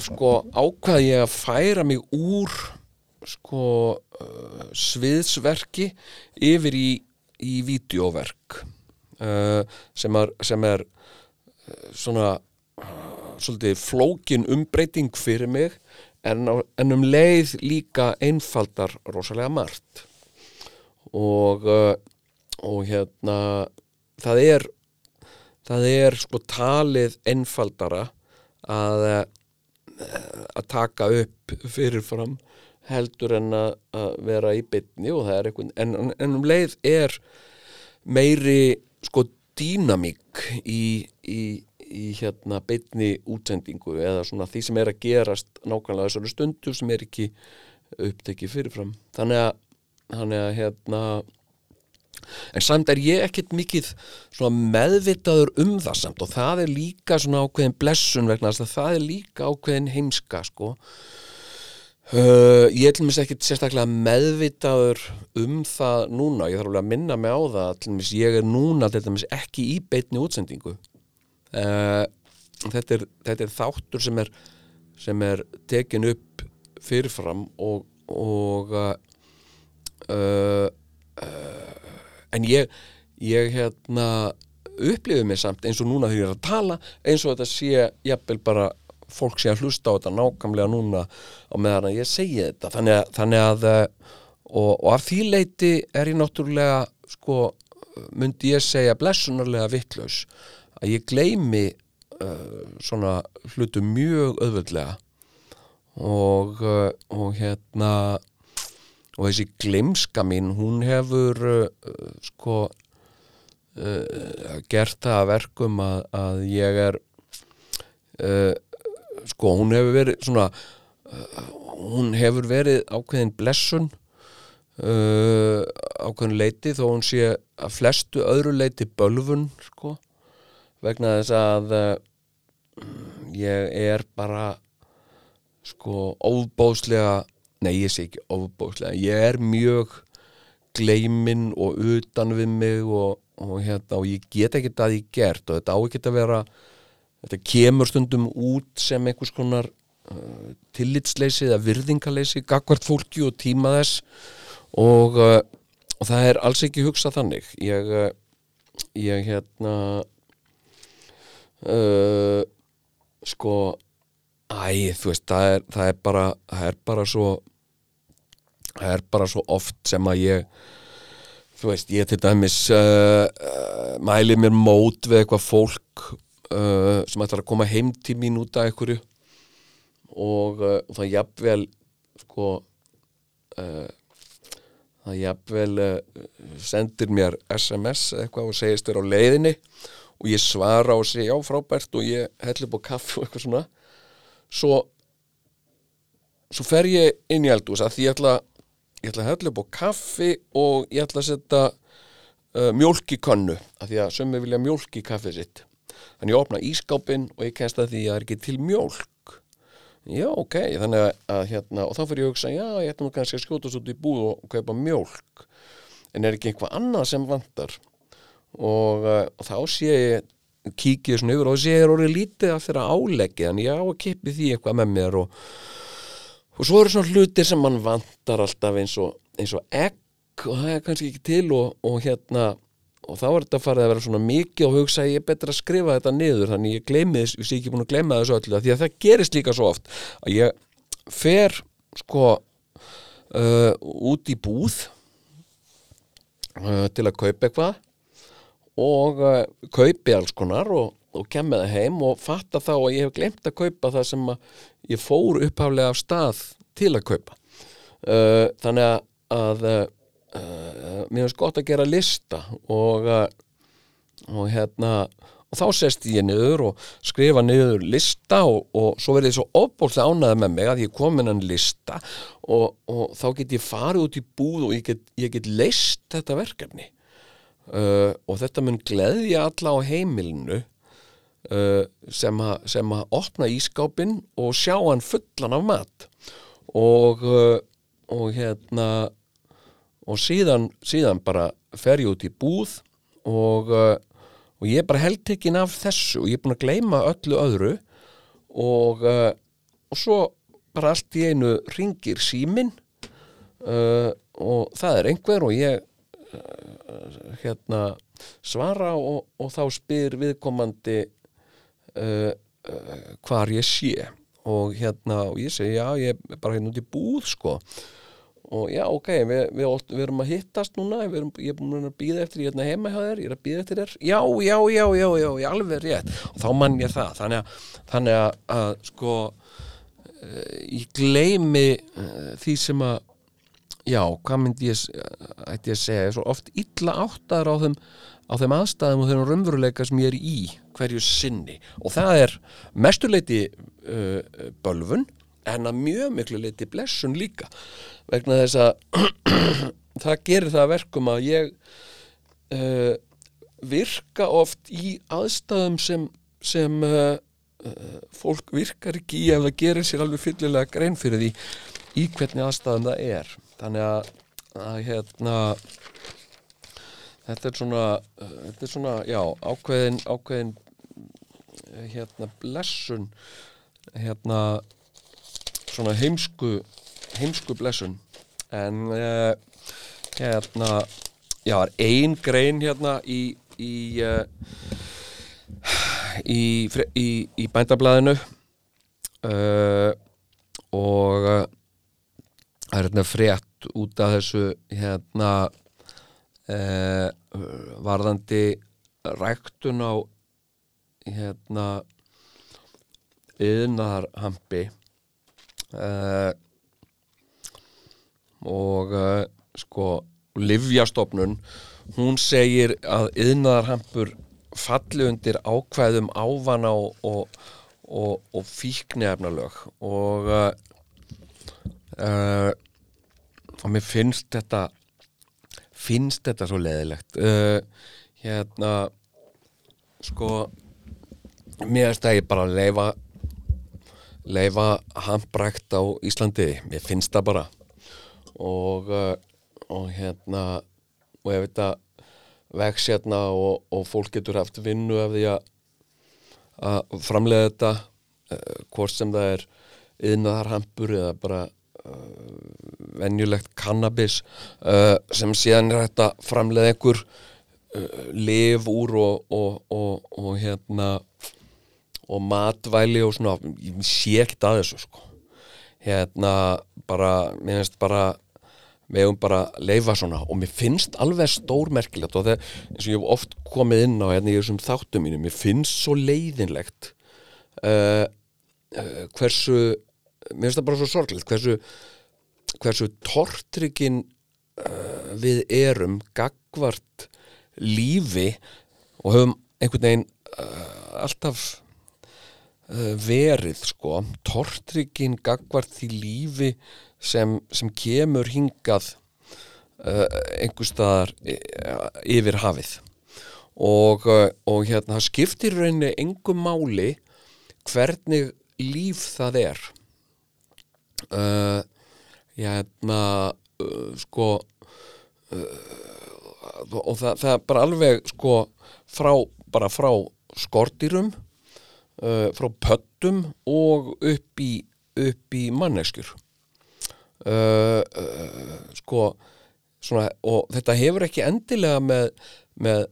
sko ákvaði ég að færa mig úr sko uh, sviðsverki yfir í í vídeoverk uh, sem er, sem er uh, svona uh, svolítið flókin umbreyting fyrir mig en, á, en um leið líka einfaldar rosalega margt. Og uh, og hérna það er það er sko talið einfaldara að að taka upp fyrirfram heldur en að, vera í bytni og það er eitthvað en, en um leið er meiri sko dýnamík í, í, í hérna bytni útsendingu eða svona því sem er að gerast nákvæmlega þessari stundu sem er ekki upptekið fyrirfram. Þannig að, þannig að hérna en samt er ég ekkert mikið meðvitaður um það samt og það er líka svona ákveðin blessun vegna það er líka ákveðin heimska sko Uh, ég er til dæmis ekkert sérstaklega meðvitaður um það núna, ég þarf alveg að minna mig á það til dæmis ég er núna til dæmis ekki í beitni útsendingu. Uh, þetta, er, þetta er þáttur sem er, sem er tekin upp fyrirfram og, og uh, en ég ég hérna upplifið mig samt eins og núna þegar ég er að tala eins og þetta sé jafnvel bara fólk sé að hlusta á þetta nákvæmlega núna á meðan að ég segi þetta. Þannig að, þannig að og, og af því leiti er ég náttúrulega sko, myndi ég segja blessunarlega vittlaus að ég gleymi uh, svona hlutu mjög öðvöldlega og, uh, og hérna og þessi gleymska mín hún hefur uh, sko gert það að verkum að, að ég er sko hún hefur verið svona uh, hún hefur verið ákveðin blessun uh, ákveðin leiti þó hún sé að flestu öðru leiti bölfun sko vegna þess að uh, ég er bara sko óbóðslega nei ég sé ekki óbóðslega ég er mjög gleimin og utan við mig og, og, hérna, og ég get ekki það ég gert og þetta á ekki að vera þetta kemur stundum út sem einhvers konar uh, tillitsleysi eða virðingaleysi gagvart fólki og tíma þess. Og, uh, og það er alls ekki hugsað þannig. Ég, uh, ég hérna uh, sko æ, þú veist, það er, það er bara það er bara svo það er bara svo oft sem að ég þú veist, ég til dæmis uh, uh, mæli mér mót við eitthvað fólk uh, sem ætlar að koma heim til mín út af einhverju. Og uh, það jafnvel sko uh, það jafnvel uh, sendir mér SMS eitthvað og segist þér á leiðinni. Og ég svara og segja já frábært og ég helli upp á kaffi og eitthvað svona. Svo svo fer ég inn í eldús að ég ætla, ég ætla að hella upp á kaffi og ég ætla að setja uh, mjólk í könnu að því að sömmi vilja mjólk í kaffið sitt þannig ég opna ískápin og ég kennst að því að það er ekki til mjólk. Já ok, þannig að, að hérna og þá fyrir ég að hugsa, já ég ætla nú kannski að skjóta svo í búð og kaupa mjólk. En er ekki einhvað annað sem vantar? Og, uh, og þá sé ég kíkið svona yfir og sé ég er orðið lítið af þeirra áleggi þannig ég á að kippi því eitthvað með mér og og svo eru svona hlutir sem mann vantar alltaf eins og, eins og egg og það er kannski ekki til og, og hérna og þá er þetta farið að vera svona mikið og hugsa ég er betra að skrifa þetta niður þannig ég gleymi þess, ég sé ekki búin að gleyma þessu öllu því að það gerist líka svo oft að ég fer sko uh, út í búð uh, til að kaupa eitthvað og uh, kaupi alls konar og, og kem með það heim og fatta þá að ég hef glemt að kaupa það sem ég fór upphaflega af stað til að kaupa. Uh, þannig að, að uh, mér finnst gott að gera lista og, uh, og hérna og þá sest ég niður og skrifa niður lista og, og svo verði ég svo ofbólslega ánæði með mig að ég kom inn hann lista og, og þá get ég farið út í búð og ég get, ég get leist þetta verkefni. Uh, og þetta mun gleðja alla á heimilinu uh, sem að opna ískápin og sjá hann fullan af mat. Og, uh, og hérna og síðan, síðan bara fer ég út í búð og, uh, og ég er bara heldtekinn af þessu og ég er búin að gleyma öllu öðru og, uh, og svo bara allt í einu ringir símin uh, og það er einhver og ég uh, hérna svara og, og þá spyr viðkomandi uh, hvar ég sé. Og hérna og ég segi já ég er bara hérna út í búð sko. og já ok við, við, við erum að hittast núna erum, ég er búin að býða eftir ég er hérna heima hjá þér ég er að býða eftir þér. Já já já já já, já alveg rétt. Og þá mann ég það þannig að, þannig að, að sko uh, ég gleymi uh, því sem að já, hvað myndi ég s- ætti ég að segja, er svo oft illa áttaður á þeim, á þeim aðstæðum og þeim raunveruleika sem ég er í hverju sinni. Og það er mesturleiti uh, bölvun en að mjög miklu leiti blessun líka vegna þess að [CLEARS THROAT] það gerir það að verkum að ég uh, virka oft í aðstæðum sem, sem uh, uh, fólk virkar ekki í ef það gerir sér alveg fyllilega grein fyrir því í hvernig aðstæðum það er. Þannig að, að hérna þetta er svona þetta er svona, já, ákveðin ákveðin hérna blessun hérna svona heimsku heimsku blessun. En uh, hérna já, er ein grein hérna í í uh, í, í, í bændablaðinu uh, og það er hérna frétt út af þessu hérna varðandi ræktun á hérna yðnaðarhampi uh, og uh, sko livjastofnun hún segir að yðnaðarhampur falli undir ákvæðum ávana og, og, og, og fíknefnalög og uh, uh, og mér finnst þetta finnst þetta svo leðilegt uh, hérna sko mér finnst að ég bara leifa leifa handbrækt á Íslandi. Mér finnst það bara. Og, uh, og hérna og ef þetta vex hérna og, og fólk getur haft vinnu af því að að framlega þetta uh, hvort sem það er yðnaðarhampur eða bara uh, venjulegt kannabis uh, sem síðan er þetta framlega einhver lif úr og, og hérna og matvæli og svona ég sé ekkert að þessu sko. Hérna bara, mér finnst bara við hefum bara leifa svona og mér finnst alveg stórmerkilegt og það eins og ég hef oft komið inn á hérna í þessum þáttum mínu, mér finnst svo leiðinlegt uh, uh, hversu mér finnst það bara svo sorglegt hversu, hversu tortryggin uh, við erum gagvart lífi og höfum einhvern veginn alltaf verið sko tortryggin gagvart því lífi sem, sem kemur hingað uh, einhver staðar uh, yfir hafið. Og, og hérna það skiptir rauninni engum máli hvernig líf það er. Uh, hérna uh, sko og það, það er bara alveg sko frá, bara frá skortýrum uh, frá pöttum og upp í, upp í manneskjur. Uh, uh, sko svona, og þetta hefur ekki endilega með, með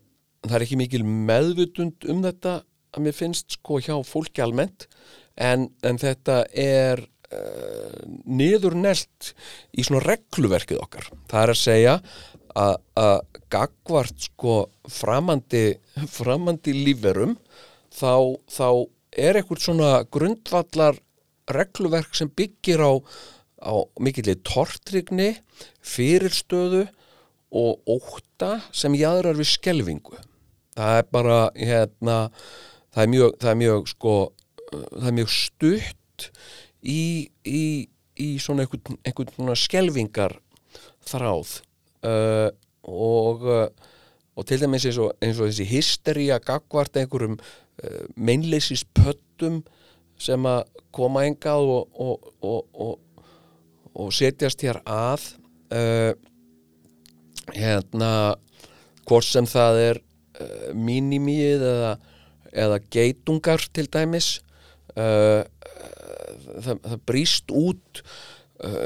það er ekki mikil meðvutund um þetta að mér finnst sko hjá fólki almennt en, en þetta er uh, niður nelt í svona regluverkið okkar. Það er að segja að, gagvart sko framandi, framandi lífverum þá, þá er eitthvað svona grundvallar regluverk sem byggir á, á mikillir tortrygni, fyrirstöðu og óta sem jáðrar við skelvingu. Það er bara, hérna, það er mjög, það er mjög sko, það er mjög stutt í, í, í svona einhvern, einhvern svona skelvingar þráð uh, og, uh, og til dæmis eins og, eins og þessi hystería gagvart einhverjum meinleysis pöttum sem að koma engað og, og, og, og, setjast hér að. Uh, hérna hvort sem það er uh, mínimíð eða, eða geitungar til dæmis. Uh, það, það brýst út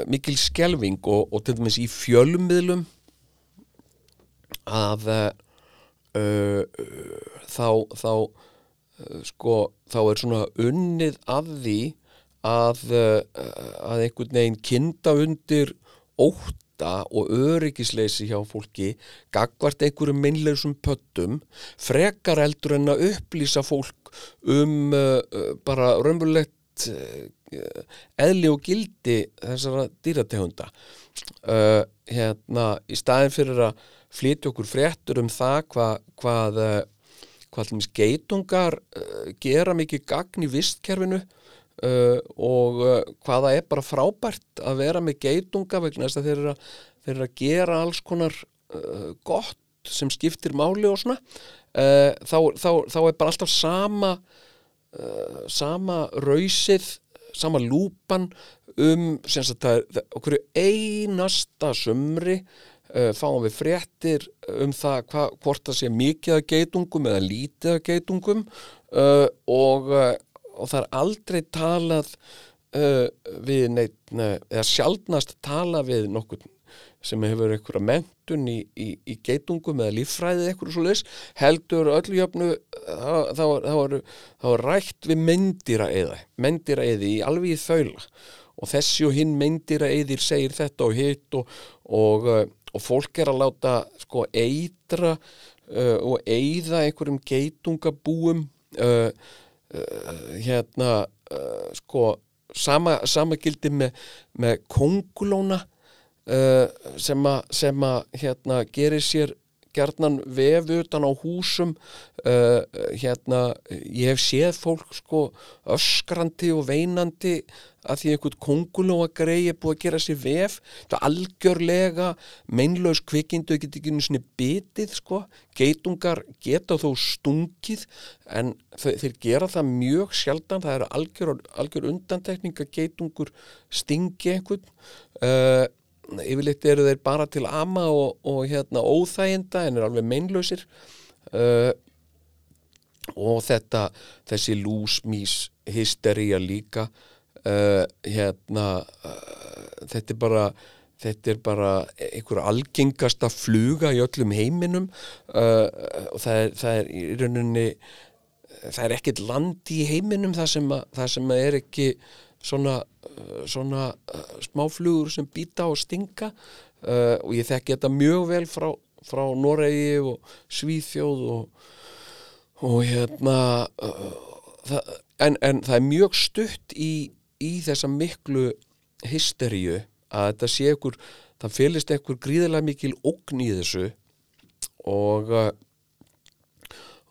mikil skelving og, til dæmis í fjölmiðlum að þá þá sko þá er svona unnið að því að, uh, að einhvern veginn kinda undir ótta og öryggisleysi hjá fólki gagvart einhverjum minnlegsum pöttum frekar eldur en að upplýsa fólk um uh, bara raunverulegt uh, eðli og gildi þessara dýrategunda. Uh, hérna í staðin fyrir að flytja okkur fréttur um það hva, hvað uh, hvað allir geitungar uh, gera mikið gagn í vistkerfinu uh, og uh, hvaða er bara frábært að vera með geitunga vegna þess að þeir eru að, þeir eru að gera alls konar uh, gott sem skiptir máli og svona þá, þá, þá er bara alltaf sama sama rausið sama lúpan um sagt það, það, okkur einasta sumri uh, fáum við fréttir um það hva, hvort það sé mikið af geitungum eða lítið af geitungum uh, og, uh, og það er aldrei talað uh, við neitt, ne, eða sjaldnast tala við nokkur sem hefur einhverja mentun í, í, í geitungum eða líffræðið eitthvað svo leis, heldur öllu jöfnu þá er, rætt við mendýra eða mendýra eði í alveg í þaula. Og þessi og hinn mendýra eðir segir þetta og hitt og, og, og fólk er að láta sko eitra uh, og eigða einhverjum geitungabúum uh, uh, hérna sko sama, sama gildi með, með kongulóna uh, sem að hérna, gerir sér gerðnan vef utan á húsum uh, hérna ég hef séð fólk sko öskrandi og veinandi að því einhvern kongulóa grei er búið að gera sér vef. Er algjörlega meinlaus kvikindu ekki ekki einu svona bitið sko. Geitungar geta þó stungið en þeir gera það mjög sjaldan. Það eru algjör, algjör undantekning að geitungur stingi einhvern uh, yfirleitt eru þeir bara til ama og, og hérna óþæginda en er alveg meinlausir. Uh, og þetta þessi lúsmís hystería líka uh, hérna uh, þetta er bara þetta er bara einhver algengasta fluga í öllum heiminum. Uh, og það er, það er í rauninni það er ekkert land í heiminum það sem, að, það sem er ekki svona, uh, svona uh, smáflugur sem býta og stinga uh, og ég þekki þetta mjög vel frá, frá Noregi og Svíþjóð og, og hérna uh, það, en, en það er mjög stutt í, í þessa miklu hysteríu að þetta sé ykkur það fylgist ykkur gríðilega mikil ógn í þessu og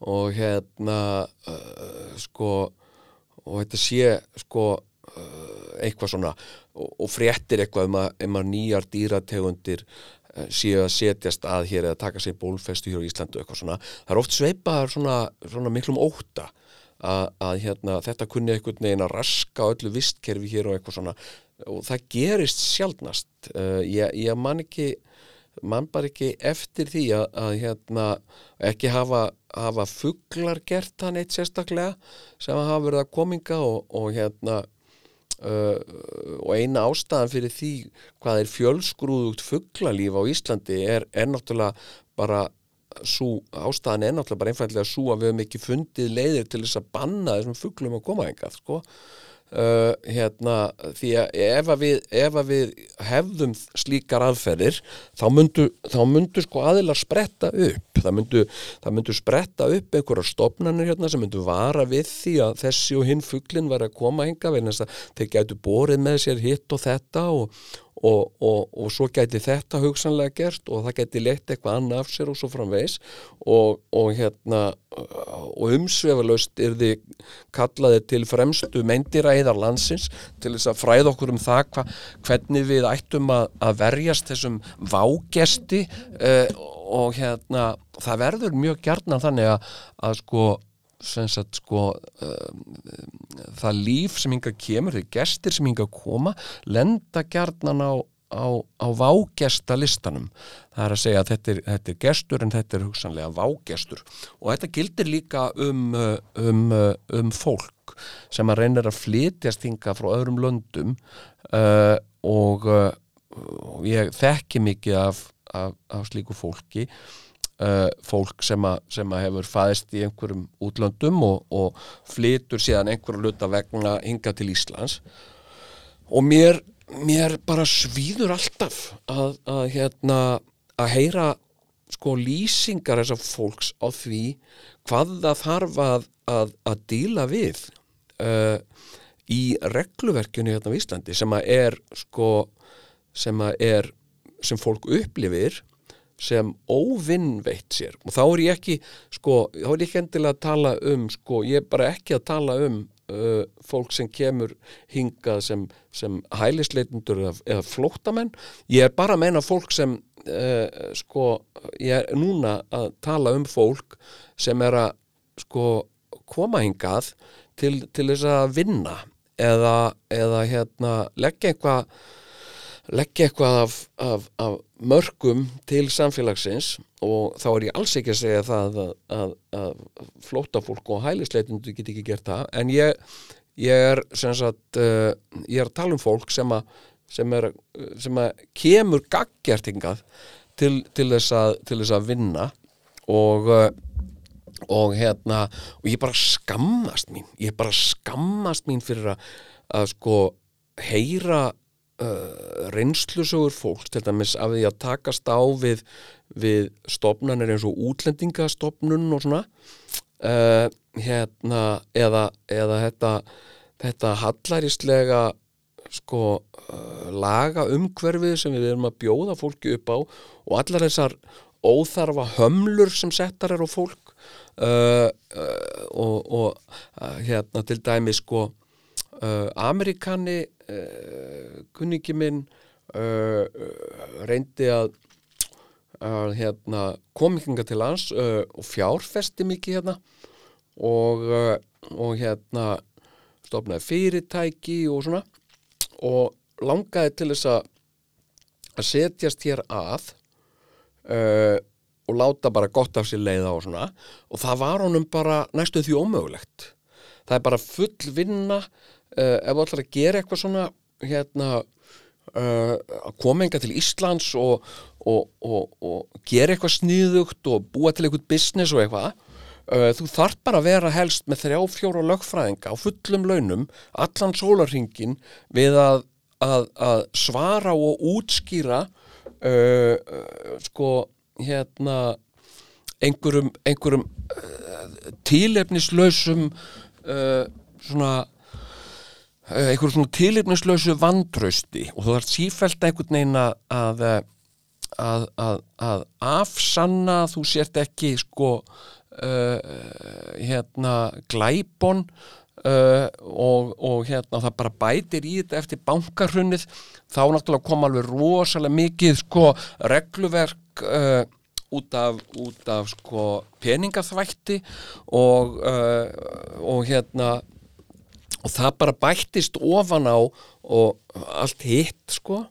og hérna uh, sko og þetta sé sko eitthvað svona og, og fréttir eitthvað um að, um að nýjar dýrategundir uh, séu að setjast að hér eða taka sér bólfestu hér á Íslandu eitthvað svona. Það er oft sveipaðar svona, svona miklum óta að, að hérna, þetta kunni einhvern veginn að raska öllu vistkerfi hér og eitthvað svona. Og það gerist sjálfnast uh, ég, ég man ekki man bara ekki eftir því að, að hérna, ekki hafa, hafa fugglar gert hann eitt sérstaklega sem hafa verið að kominga og, og hérna uh, og eina ástæðan fyrir því hvað er fjölsgrúðugt fugglalíf á Íslandi er, er náttúrulega bara svo, ástæðan er náttúrulega bara einfallega svo að við hefum ekki fundið leiðir til þess að banna þessum fugglum að koma engað sko Uh, hérna, því að ef að við, ef að við hefðum slíkar aðferðir þá myndu, þá myndu sko aðilar spretta upp. Það myndu, það myndu spretta upp einhverja stopnarnir hérna sem myndu vara við því að þessi og hinn fugglin var að koma hinga vegna þess að þeir gætu borið með sér hitt og þetta og, og, og, og svo gæti þetta hugsanlega gert og það gæti lett eitthvað annað af sér og svo framvegs og hérna og umsvefalaust er þið kallaði til fremstu meindiræðar landsins til þess að fræða okkur um það hva, hvernig við ættum að, að verjast þessum vágesti uh, og hérna það verður mjög gjarnan þannig að, að sko Sagt, sko, uh, það líf sem hinga kemur, þeir gestir sem hinga koma lenda gjarnan á, á, á vágesta listanum það er að segja að þetta er, þetta er gestur en þetta er hugsanlega vágestur. Og þetta gildir líka um, um, um fólk sem að reynir að flytjast hinga frá öðrum löndum uh, og, uh, og ég þekki mikið af, af, af slíku fólki uh, fólk sem að, sem að hefur fæðist í einhverjum útlöndum og, og flytur síðan einhverju luta vegna hinga til Íslands. Og mér, mér bara svíður alltaf að, að, hérna, að heyra sko lýsingar þessar fólks á því hvað það þarf að, að díla við uh, í regluverkjunni hérna á Íslandi sem að er sko sem að er sem fólk upplifir sem óvinnveitt sér. Og þá er ég ekki sko, þá er ég ekki endilega að tala um sko, ég er bara ekki að tala um uh, fólk sem kemur hingað sem, sem hælisleitundur eða, eða flóttamenn. Ég er bara að meina fólk sem uh, sko, ég er núna að tala um fólk sem er að sko koma hingað til, til þess að vinna eða, eða hérna leggja eitthvað leggja eitthvað af, af, af mörgum til samfélagsins og þá er ég alls ekki að segja það að, að, að flótafólk og hælisleitundu get ekki gert það. En ég, ég er sagt, uh, ég er að tala um fólk sem að, sem er, sem að kemur gaggjartingað til, til, þess til þess að vinna og uh, og hérna og ég bara skammast mín. Ég bara skammast mín fyrir að, að sko heyra uh, reynslusögur fólks til dæmis af því að takast á við, við stopnarnir eins og útlendingastopnun og svona uh, hérna eða, eða þetta, þetta hallaríslega sko uh, laga umhverfið sem við erum að bjóða fólki upp á og allar þessar óþarfa hömlur sem settar er á fólk og, og hérna til dæmi sko Amerikani kunningi minn reyndi að, að hérna, kominginga til hans og fjárfesti mikið hérna. Og, og hérna stofnaði fyrirtæki og svona. Og langaði til þess að setjast hér að uh, og láta bara gott af sér leiða og svona. Og það var honum bara næstu því ómögulegt. Það er bara full vinna uh, ef þú ætlar að gera eitthvað svona hérna uh, að koma enga til Íslands og, og, og, og gera eitthvað sníðugt og búa til eitthvað business og eitthvað uh, þú þarf bara að vera helst með þrjá fjóra lögfræðinga á fullum launum allan sólarringin við að, að, að svara og útskýra sko hérna einhverjum, einhverjum uh, tílefnislausum uh, svona einhverjum svona tílefnislausu vandrausti og þú þarf sífælt einhvern veginn að að, að, að, að afsanna þú sért ekki sko uh, hérna glæbon Uh, og, og hérna það bara bætir í þetta eftir bankarhunnið þá náttúrulega kom alveg rosalega mikið sko regluverk uh, út af, út af sko peningaþvætti og, og hérna og það bara bættist ofan á og allt hitt sko.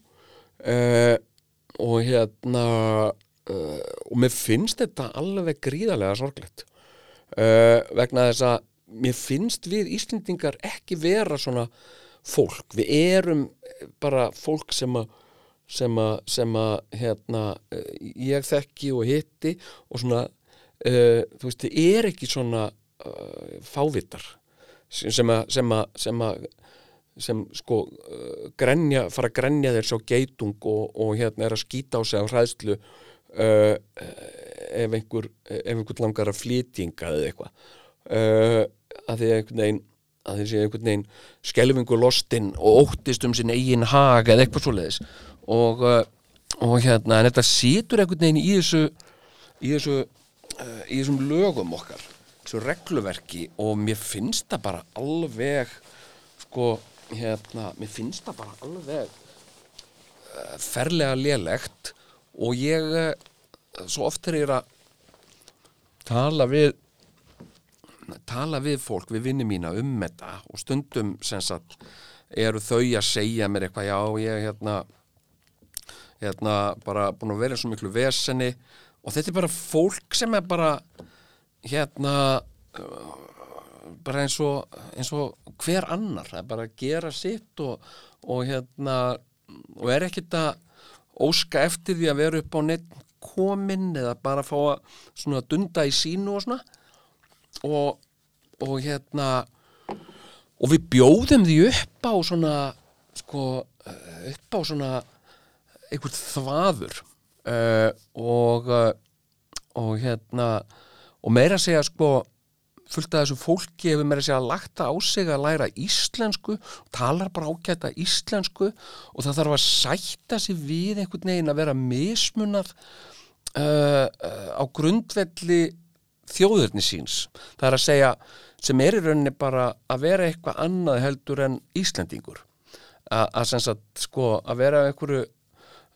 Uh, og hérna uh, og mér finnst þetta alveg gríðarlega sorglegt. Uh, vegna þess að mér finnst við Íslendingar ekki vera svona fólk, við erum bara fólk sem að sem að, sem að hérna, ég þekki og hitti og svona þú veist, þið er ekki svona fávitar sem að sem að, sem að sem sko uh, grenja, fara að grenja þeir svo geitung og, og hérna er að skýta á sig á hræðslu uh, ef einhver ef einhver langar að flytjinga eða eitthvað. Uh, að því einhvern veginn að því sé einhvern veginn skelfingu lostinn og óttist um sinn eigin hag eða eitthvað svoleiðis. Og, uh, og hérna en þetta situr einhvern veginn í þessu í þessu uh, í þessum lögum okkar þessu regluverki og mér finnst það bara alveg sko hérna mér finnst það bara alveg uh, ferlega lélegt og ég uh, svo oft er ég að tala við tala við fólk, við vinni mína um þetta og stundum sagt eru þau að segja mér eitthvað já ég hérna hérna bara búin að vera í svo miklu veseni. Og þetta er bara fólk sem er bara hérna bara eins og, eins og hver annar, það er bara að gera sitt og, og hérna og er ekkit að óska eftir því að vera upp á neitt komin eða bara fá að svona dunda í sínu og svona. Og, og hérna og við bjóðum því upp á svona sko upp á svona einhvern þvaður uh, og uh, og hérna og meira að segja sko fullt af þessu fólki hefur meira að segja lagt á sig að læra íslensku talar bara ágæta íslensku og það þarf að sætta sig við einhvern veginn að vera mismunað uh, uh, á grundvelli þjóðurni síns. Það er að segja sem er í rauninni bara að vera eitthvað annað heldur en Íslendingur. A að sem sagt sko að vera einhverju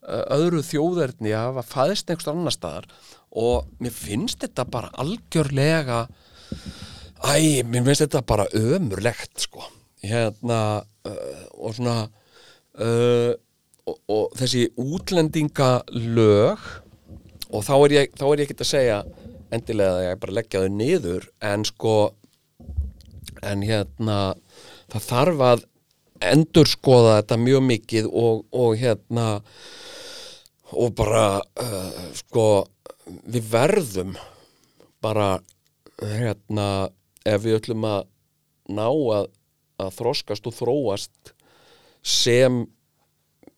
öðru þjóðurni að hafa fæðist einhverstu annar staðar og mér finnst þetta bara algjörlega æ, mér finnst þetta bara ömurlegt sko. Hérna uh, og svona uh, og, og þessi útlendingalög og þá er ég, þá er ég ekki að segja endilega að ég bara leggja þau niður en sko en hérna það þarf að endurskoða þetta mjög mikið og, og hérna og bara uh, sko við verðum bara hérna ef við ætlum að ná að, að þroskast og þróast sem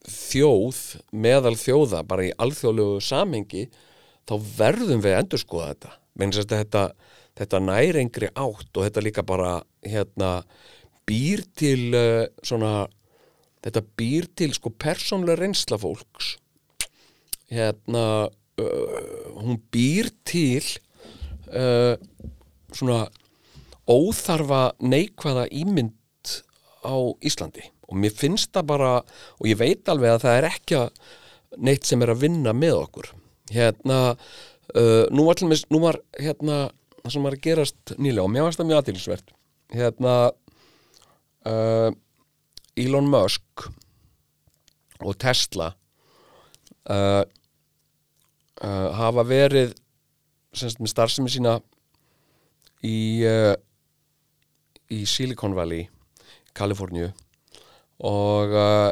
þjóð meðal þjóða bara í alþjóðlegu samhengi þá verðum við að endurskoða þetta. Minnst að þetta, þetta nærengri átt og þetta líka bara hérna býr til uh, svona þetta býr til sko persónlega reynsla fólks hérna uh, hún býr til uh, svona óþarfa neikvæða ímynd á Íslandi. Og mér finnst það bara og ég veit alveg að það er ekki neitt sem er að vinna með okkur. Hérna uh, nú, var, með, nú var hérna það sem var að gerast nýlega og mér varst það mjög aðtilsvert hérna uh, Elon Musk og Tesla uh, uh, hafa verið semst með starfsemi sína í uh, í Silicon Valley Kaliforníu. Og, uh,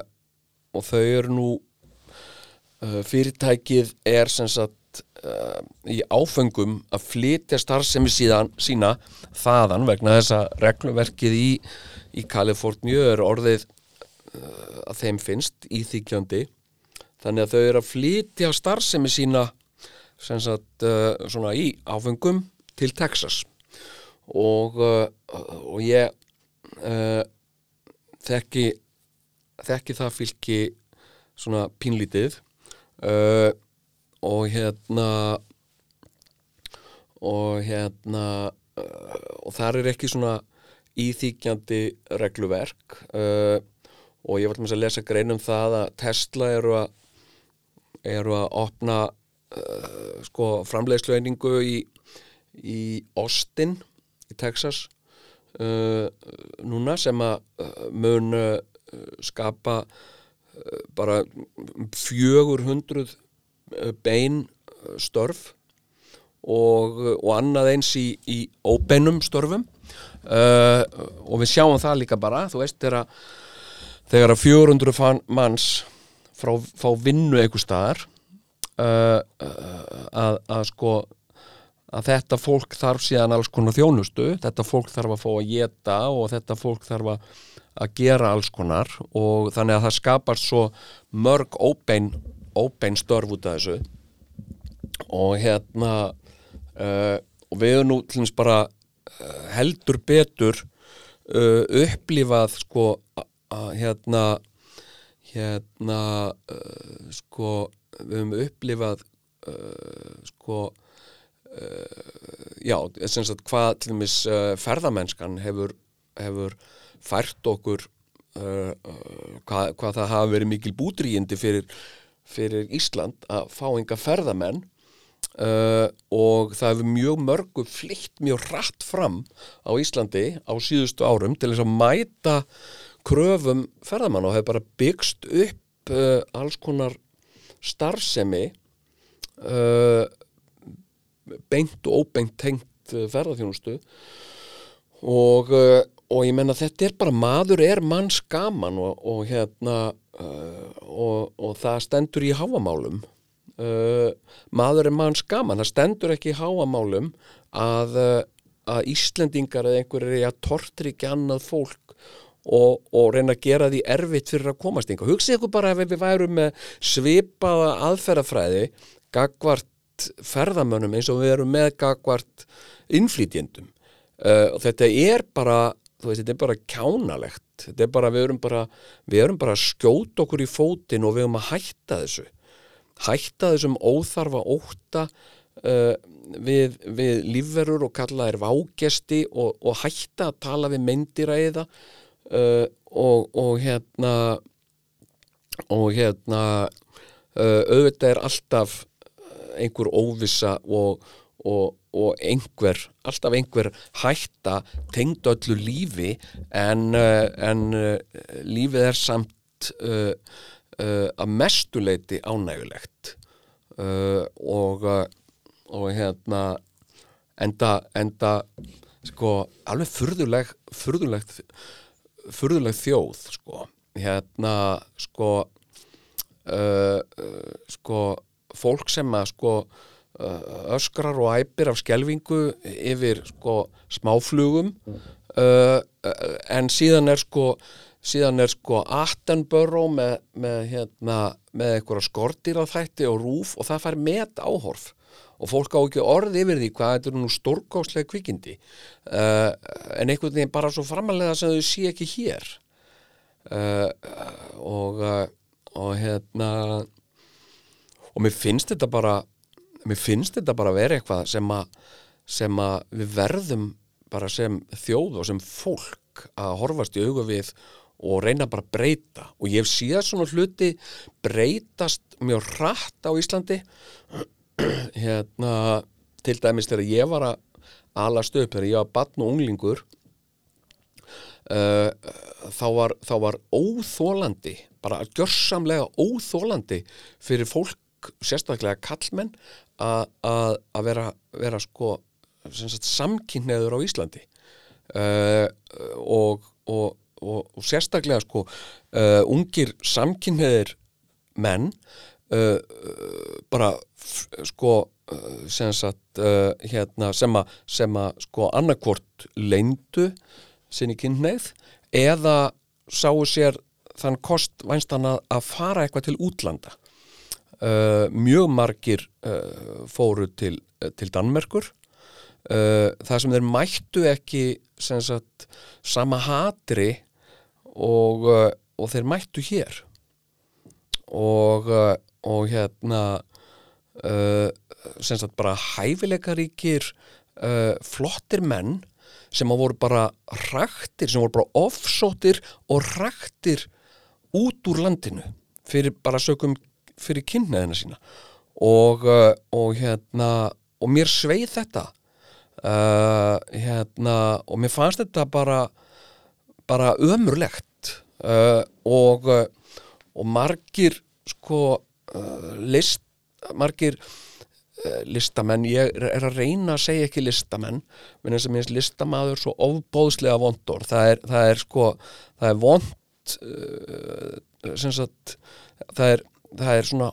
og þau eru nú uh, fyrirtækið er sem sagt uh, í áfengum að flytja starfsemi síðan, sína þaðan vegna þess að regluverkið í, í Kaliforníu er orðið uh, að þeim finnst íþykjandi þannig að þau eru að flytja starfsemi sína sagt uh, svona í áfengum til Texas. Og, uh, og ég uh, þekki þekki það fylki svona pínlítið. Uh, og hérna og hérna uh, og þar er ekki svona íþýkjandi regluverk. Uh, og ég var til að lesa grein um það að Tesla eru að eru að opna uh, sko framleiðslueiningu í, í Austin í Texas uh, núna sem að uh, mun uh, skapa uh, bara 400 uh, bein störf og, og annað eins í, í óbeinum störfum. Uh, og við sjáum það líka bara þú veist þegar að þegar að 400 fan, manns frá, fá vinnu einhver staðar uh, uh, að, að sko að þetta fólk þarf síðan alls konar þjónustu, þetta fólk þarf að fá að geta og þetta fólk þarf að, að gera alls konar og þannig að það skapar svo mörg óbein, óbein störf út af þessu. Og hérna uh, og við erum nú til dæmis bara uh, heldur betur uh, upplifað sko að hérna hérna uh, sko við höfum upplifað uh, sko uh, já, sem sagt hvað til dæmis ferðamennskan hefur, hefur fært okkur hvað, hvað það hafa verið mikil búdrýjindi fyrir, fyrir Ísland að fá enga ferðamenn uh, og það hefur mjög mörgu flytt mjög rætt fram á Íslandi á síðustu árum til þess að mæta kröfum ferðamann og hefur bara byggst upp uh, alls konar starfsemi uh, beint og óbeint tengt uh, ferðarþjónustu og, uh, og ég menna þetta er bara maður er manns gaman og, og hérna og, og það stendur í háamálum maður er manns gaman. Það stendur ekki í háamálum að, að Íslendingar eða einhverjir er að tortrykja annað fólk og, og reyna að gera því erfitt fyrir að komast yngur. Hugsið ykkur bara ef við værum með svipaða aðferðafræði gagvart ferðamönnum eins og við erum með gagvart innflýtjendum. Uh, og þetta er bara, veist, þetta er bara kjánalegt. Þetta er bara, við erum bara, við erum bara að skjóta okkur í fótinn og við erum að hætta þessu. Hætta þessum óþarfa óta uh, við, við lífverur og kalla þær vágesti og, og hætta að tala við meindiræða uh, og, og hérna og hérna uh, auðvitað er alltaf einhver óvissa og, og, og einhver, alltaf einhver hætta tengd öllu lífi en, uh, en uh, lífið er samt uh, uh, að mestuleiti ánægulegt uh, og uh, og hérna enda, enda sko alveg furðulegt furðuleg þjóð sko. Hérna sko uh, uh, sko fólk sem að sko uh, öskrar og æpir af skelvingu yfir sko smáflugum en síðan er sko síðan er sko Attenborough með, með hérna með einhverja skortýraþætti og rúf og það fær met áhorf og fólk á ekki orð yfir því hvað þetta er nú stórkáslega kvikindi. Uh, en einhvern veginn bara svo framalega sem þau sé ekki hér. Uh, og uh, og hérna og mér finnst þetta bara mér finnst þetta bara að vera eitthvað sem að sem að við verðum bara sem þjóð og sem fólk að horfast í augu við og reyna bara að breyta. Og ég hef síðan svona hluti breytast mjög rætt á Íslandi [CLEARS THROAT] hérna til dæmis þegar ég var að alast upp, þegar ég var batn og unglingur uh, þá, var, þá var óþólandi bara gjörsamlega óþólandi fyrir fólk, sérstaklega kallmenn að vera, vera sko samkynneður á Íslandi. Uh, og, og, og, og sérstaklega sko uh, ungir samkynneðir menn uh, bara sko sem, sagt, hérna, sem að sem að sko annarkvort leindu sinni kynneið eða sáu sér þann kost vænstan að, að fara eitthvað til útlanda. Uh, mjög margir uh, fóru til, uh, til Danmerkur. Uh, það sem þeir mættu ekki sem sagt sama hatri og, uh, og þeir mættu hér. Og, uh, og hérna uh, sem sagt bara hæfileikaríkir uh, flottir menn sem að voru bara raktir, sem voru bara offsóttir og raktir út úr landinu fyrir bara sökum fyrir kynneðina sína. Og, uh, og hérna og mér sveið þetta uh, hérna og mér fannst þetta bara bara ömurlegt uh, og og margir sko list margir uh, listamenn, ég er að reyna að segja ekki listamenn, menn þess að minnst listamaður svo ofbóðslega vondor. Það það er sko, það er vond uh, sem sagt það er, það er svona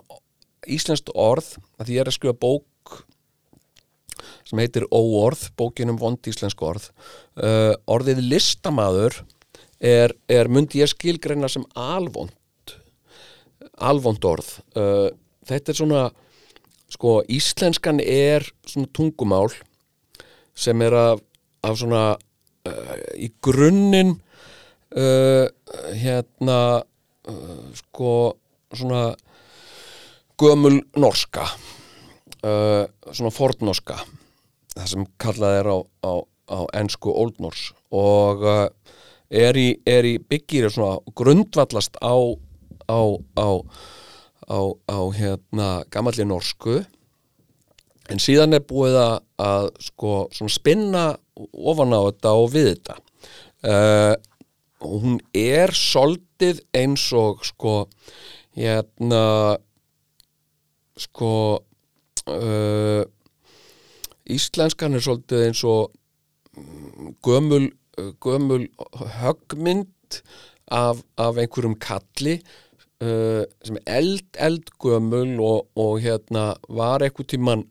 íslenskt orð, að því ég er að skrifa bók sem heitir Óorð, bókin um vond íslensk orð. Uh, orðið listamaður er, er myndi ég skilgreina sem alvond alvond orð. Uh, þetta er svona sko íslenskan er svona tungumál sem er af, af svona uh, í grunninn uh, hérna sko svona gömul norska svona fornnorska það sem kallað er á, á, á ensku Old Norse og er í, í svona grundvallast á á, á, á, á hérna gamalli norsku. En síðan er búið að, að sko spinna ofan á þetta og við þetta. Uh, og hún er soldið eins og sko hérna sko uh, íslenskan er svolítið eins og mm, gömul, gömul höggmynd af, af einhverjum kalli uh, sem er eld, eldgömul og, og hérna var eitthvað tíman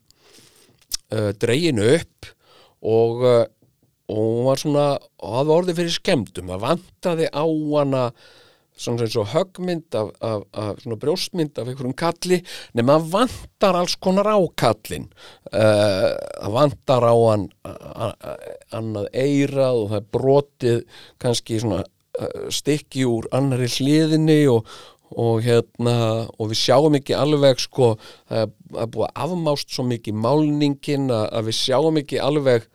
uh, dregin upp og, uh, og hún var svona og það var orðið fyrir skemmtum það vantaði á hana svona eins og höggmynd af, af, af svona brjóstmynd af einhverjum kalli nema það vantar alls konar á kallin uh, það vantar á hann annað eirað og það brotið kannski svona uh, stykki úr annari hliðinni og, og hérna og við sjáum ekki alveg sko búið að afmást svo mikið málningin að, að við sjáum ekki alveg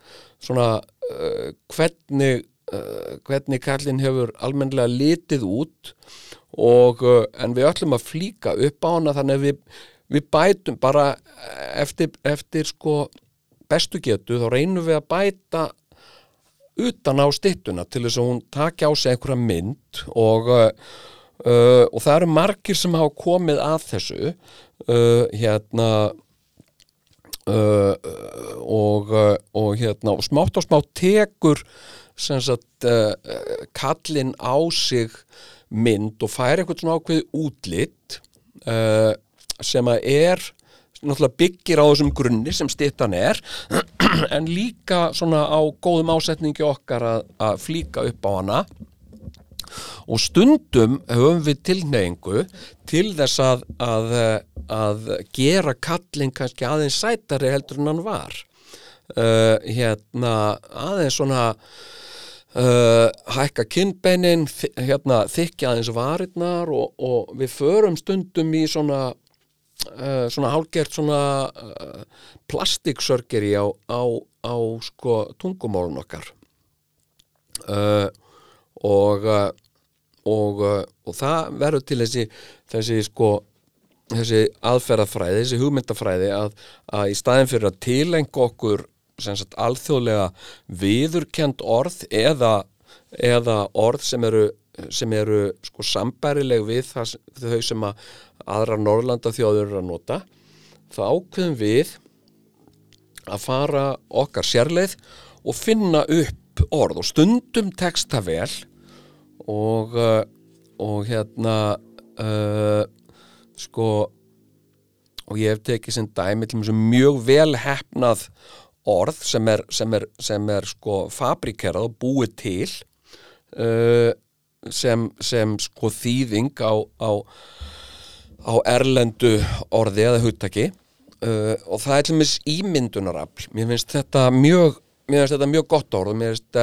svona uh, hvernig uh, hvernig kallinn hefur almennlega litið út. Og uh, en við ætlum að flíka upp á hana þannig að við, við bætum bara eftir, eftir sko bestu getu þá reynum við að bæta utan á styttuna til þess að hún taki á sig einhverja mynd og, uh, uh, og það eru margir sem hafa komið að þessu. Uh, hérna uh, og, og hérna og smátt og smátt tekur sagt kallinn á sig mynd og fær eitthvað svona ákveði útlit uh, sem að er náttúrulega byggir á þessum grunni sem stittan er [CLEARS THROAT] en líka svona á góðum ásetningi okkar að, að flíka upp á hana og stundum höfum við tilneyingu til þess að, að, að gera kallin kannski aðeins sætari heldur en hann var. Uh, hérna aðeins svona uh, hækka kinnbeinin hérna þykja aðeins varirnar og, og við förum stundum í svona uh, svona hálgert svona uh, plastiksörgeri á, á, á sko tungumálun okkar. Uh, og uh, og, uh, og það verður til þessi þessi sko þessi aðferðafræði, þessi hugmyndafræði að, að í staðin fyrir að tilenga okkur sagt alþjóðlega viðurkend orð eða, eða orð sem eru sem eru sko sambærileg við það, þau sem að aðra Norrlanda þjóður eru að nota þá ákveðum við að fara okkar sérleið og finna upp orð. Og stundum tekst það vel og, uh, og hérna uh, sko og ég hef tekið sem dæmi til þess mjög vel hefnað orð sem er, sem er, sem er sko fabrikerað og búið til uh, sem, sem sko þýðing á, á, á erlendu orði eða hugtaki. Uh, og það er til mis ímyndunarafl. Mér finnst þetta mjög mér finnst þetta mjög gott orð mér finnst,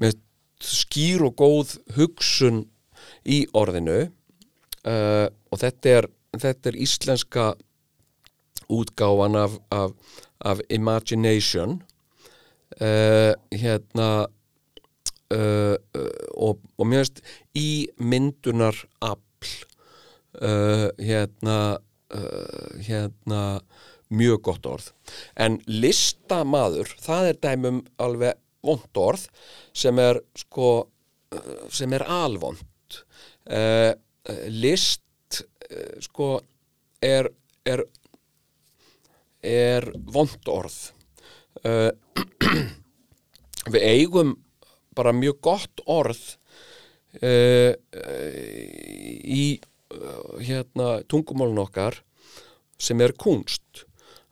finnst skýr og góð hugsun í orðinu. Uh, og þetta er, þetta er íslenska útgáfan af, af, af imagination. Uh, hérna uh, uh, og, og mér finnst í myndunar afl uh, hérna uh, hérna mjög gott orð. En listamaður það er dæmum alveg vond orð sem er sko sem er alvond uh, list uh, sko er er er vond orð. Uh, [CLEARS THROAT] við eigum bara mjög gott orð í hérna tungumálun okkar sem er kunst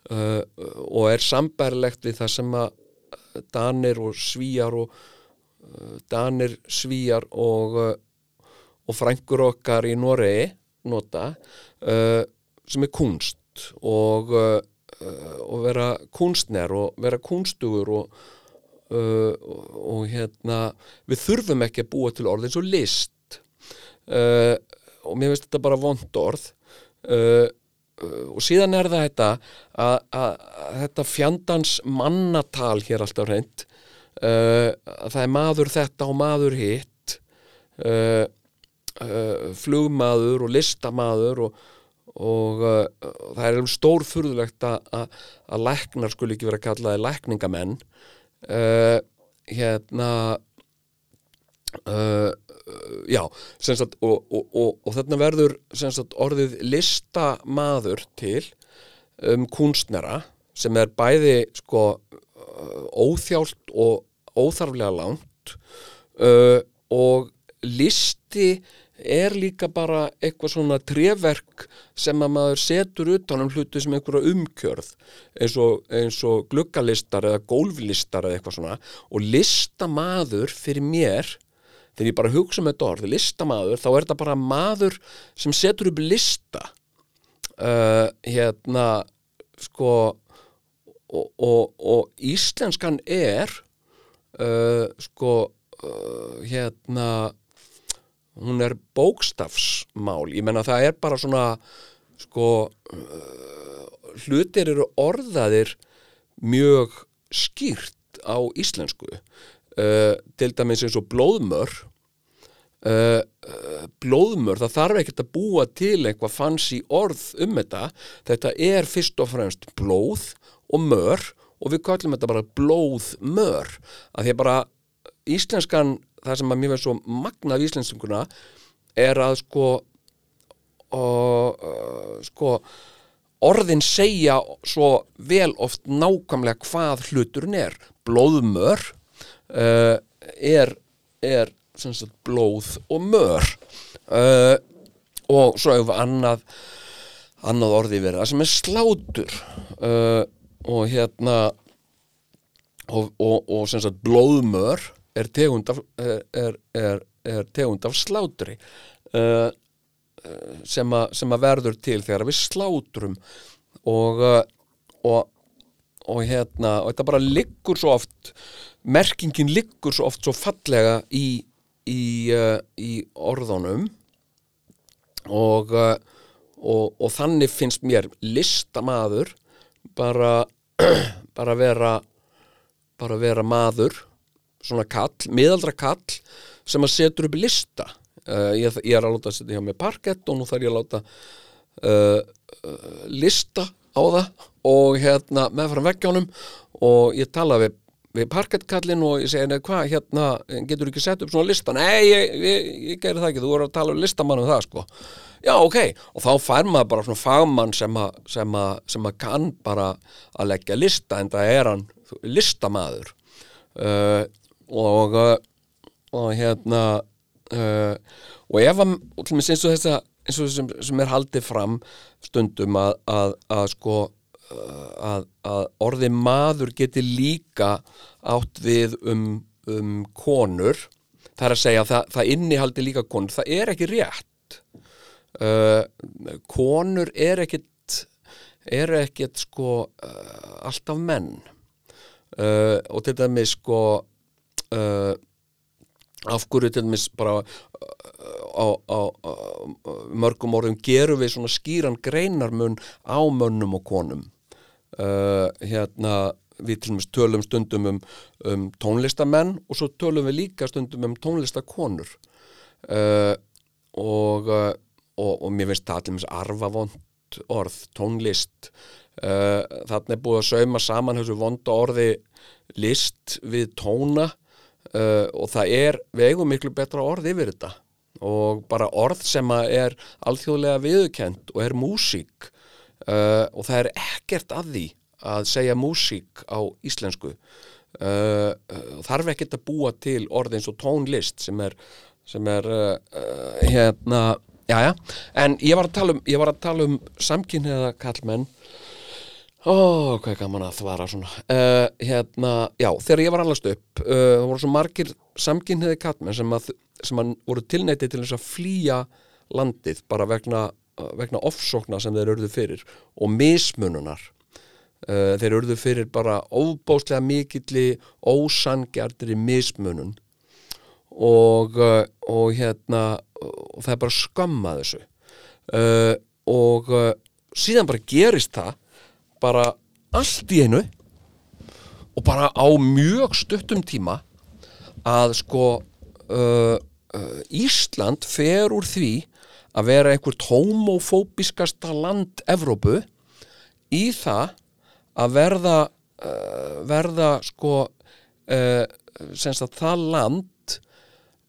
og er sambærlegt við það sem að Danir og Svíjar og uh, Danir, Svíjar og, uh, og frængur okkar í Noregi nota uh, sem er kunst og, og vera kunstner og vera kunstugur og, og, hérna við þurfum ekki að búa til orð eins og list. Og mér finnst þetta bara vond orð. Uh, og síðan er það þetta að, að, að þetta fjandans mannatal hér alltaf reynd uh, að það er maður þetta og maður hitt uh, uh, flugmaður og listamaður og, og það er alveg stórfurðulegt að, að, læknar skuli ekki vera kallaði lækningamenn. Hérna já, sem sagt, og, og, og, og þarna verður sagt, orðið listamaður til um kunstnera sem er bæði sko uh, óþjált og óþarflega langt uh, og listi er líka bara eitthvað svona treverk sem að maður setur utan um hluti sem einhverja umkjörð eins og, eins og gluggalistar eða gólflistar eða eitthvað svona. Og listamaður fyrir mér þegar ég bara hugsa með þetta orð, listamaður, þá er þetta bara maður sem setur upp lista uh, hérna sko og, og, og íslenskan er uh, sko uh, hérna hún er bókstafsmál. Ég menna það er bara svona sko uh, hlutir eru orðaðir mjög skýrt á íslensku uh, til dæmis eins og blóðmör. Uh, blóðmör það þarf ekkert að búa til eitthvað fancy orð um þetta. Þetta er fyrst og fremst blóð og mör og við kallum þetta bara blóðmör. Að því að bara íslenskan það sem að mér veist svo magnað í íslenskuna er að sko og, uh, sko orðin segja svo vel oft nákvæmlega hvað hluturinn er. Blóðmör uh, er, er sagt, blóð og mör. Uh, og svo hefur annað annað orði verið sem er slátur. Uh, og hérna og, og, og sagt blóðmör er tegund af, er, er, er, tegund af slátri uh, sem, að verður til þegar við slátrum. Og, og, og hérna og þetta bara liggur svo oft merkingin liggur svo oft svo fallega í, í, uh, í orðunum. Og, uh, og, og þannig finnst mér listamaður bara [CLEARS THROAT] bara vera bara vera maður svona kall, miðaldra kall sem að setur upp lista. Uh, ég, ég er að láta að setja hjá mig parkett og nú þarf ég að láta lista á það og hérna meðfram veggjónum og ég tala við, við parkettkallin og ég segi, hvað, hérna getur ekki sett upp svona lista, nei, ég, ég, ég gerir það ekki, þú voru að tala um listamann um það, sko. Já, ok, og þá fær maður bara svona fagmann sem að, sem að, sem að kann bara að leggja lista en það er hann listamaður. Uh, og uh, og hérna uh, og ef að eins og þess að eins og sem, sem er haldið fram stundum að, að, sko að, að orði maður geti líka átt við um, um konur. Það er að segja að það, það innihaldi líka konur, það er ekki rétt. Uh, konur er ekkit er ekkit sko uh, alltaf menn. Uh, og til dæmis sko uh, af hverju til dæmis bara á, á, á mörgum orðum gerum við svona skýran greinarmun á mönnum og konum uh, hérna við til dæmis tölum stundum um, um tónlistamenn og svo tölum við líka stundum um tónlistakonur. Uh, og, uh, og, og mér finnst það til dæmis arfavond orð, tónlist. Uh, þarna er búið að sauma saman þessu vonda orði list við tóna. Og það er, við eigum miklu betra orð yfir þetta. Og bara orð sem er alþjóðlega viðukent og er músík uh, og það er ekkert að því að segja músík á íslensku. Uh, þarf ekkert að búa til orð eins og tónlist sem er, sem er hérna, já já. En ég var að tala um, var að um samkynniða kallmenn Ó, hvað er gaman að þvara svona. Uh, hérna, já, þegar ég var allast upp uh, það voru svo margir samkynniði kallmenn sem að, sem að voru tilneitið til þess að flýja landið bara vegna, vegna ofsókna sem þeir örðu fyrir og mismununar. Uh, þeir örðu fyrir bara óbáslega mikilli ósangjarnir í mismunun. Og, uh, og hérna og það er bara skömma þessu. Uh, og síðan bara gerist það bara allt í einu og bara á mjög stuttum tíma að sko Ísland fer úr því að vera einhvert homofóbiskasta land Evrópu í það að verða uh, verða sko uh, semst að það land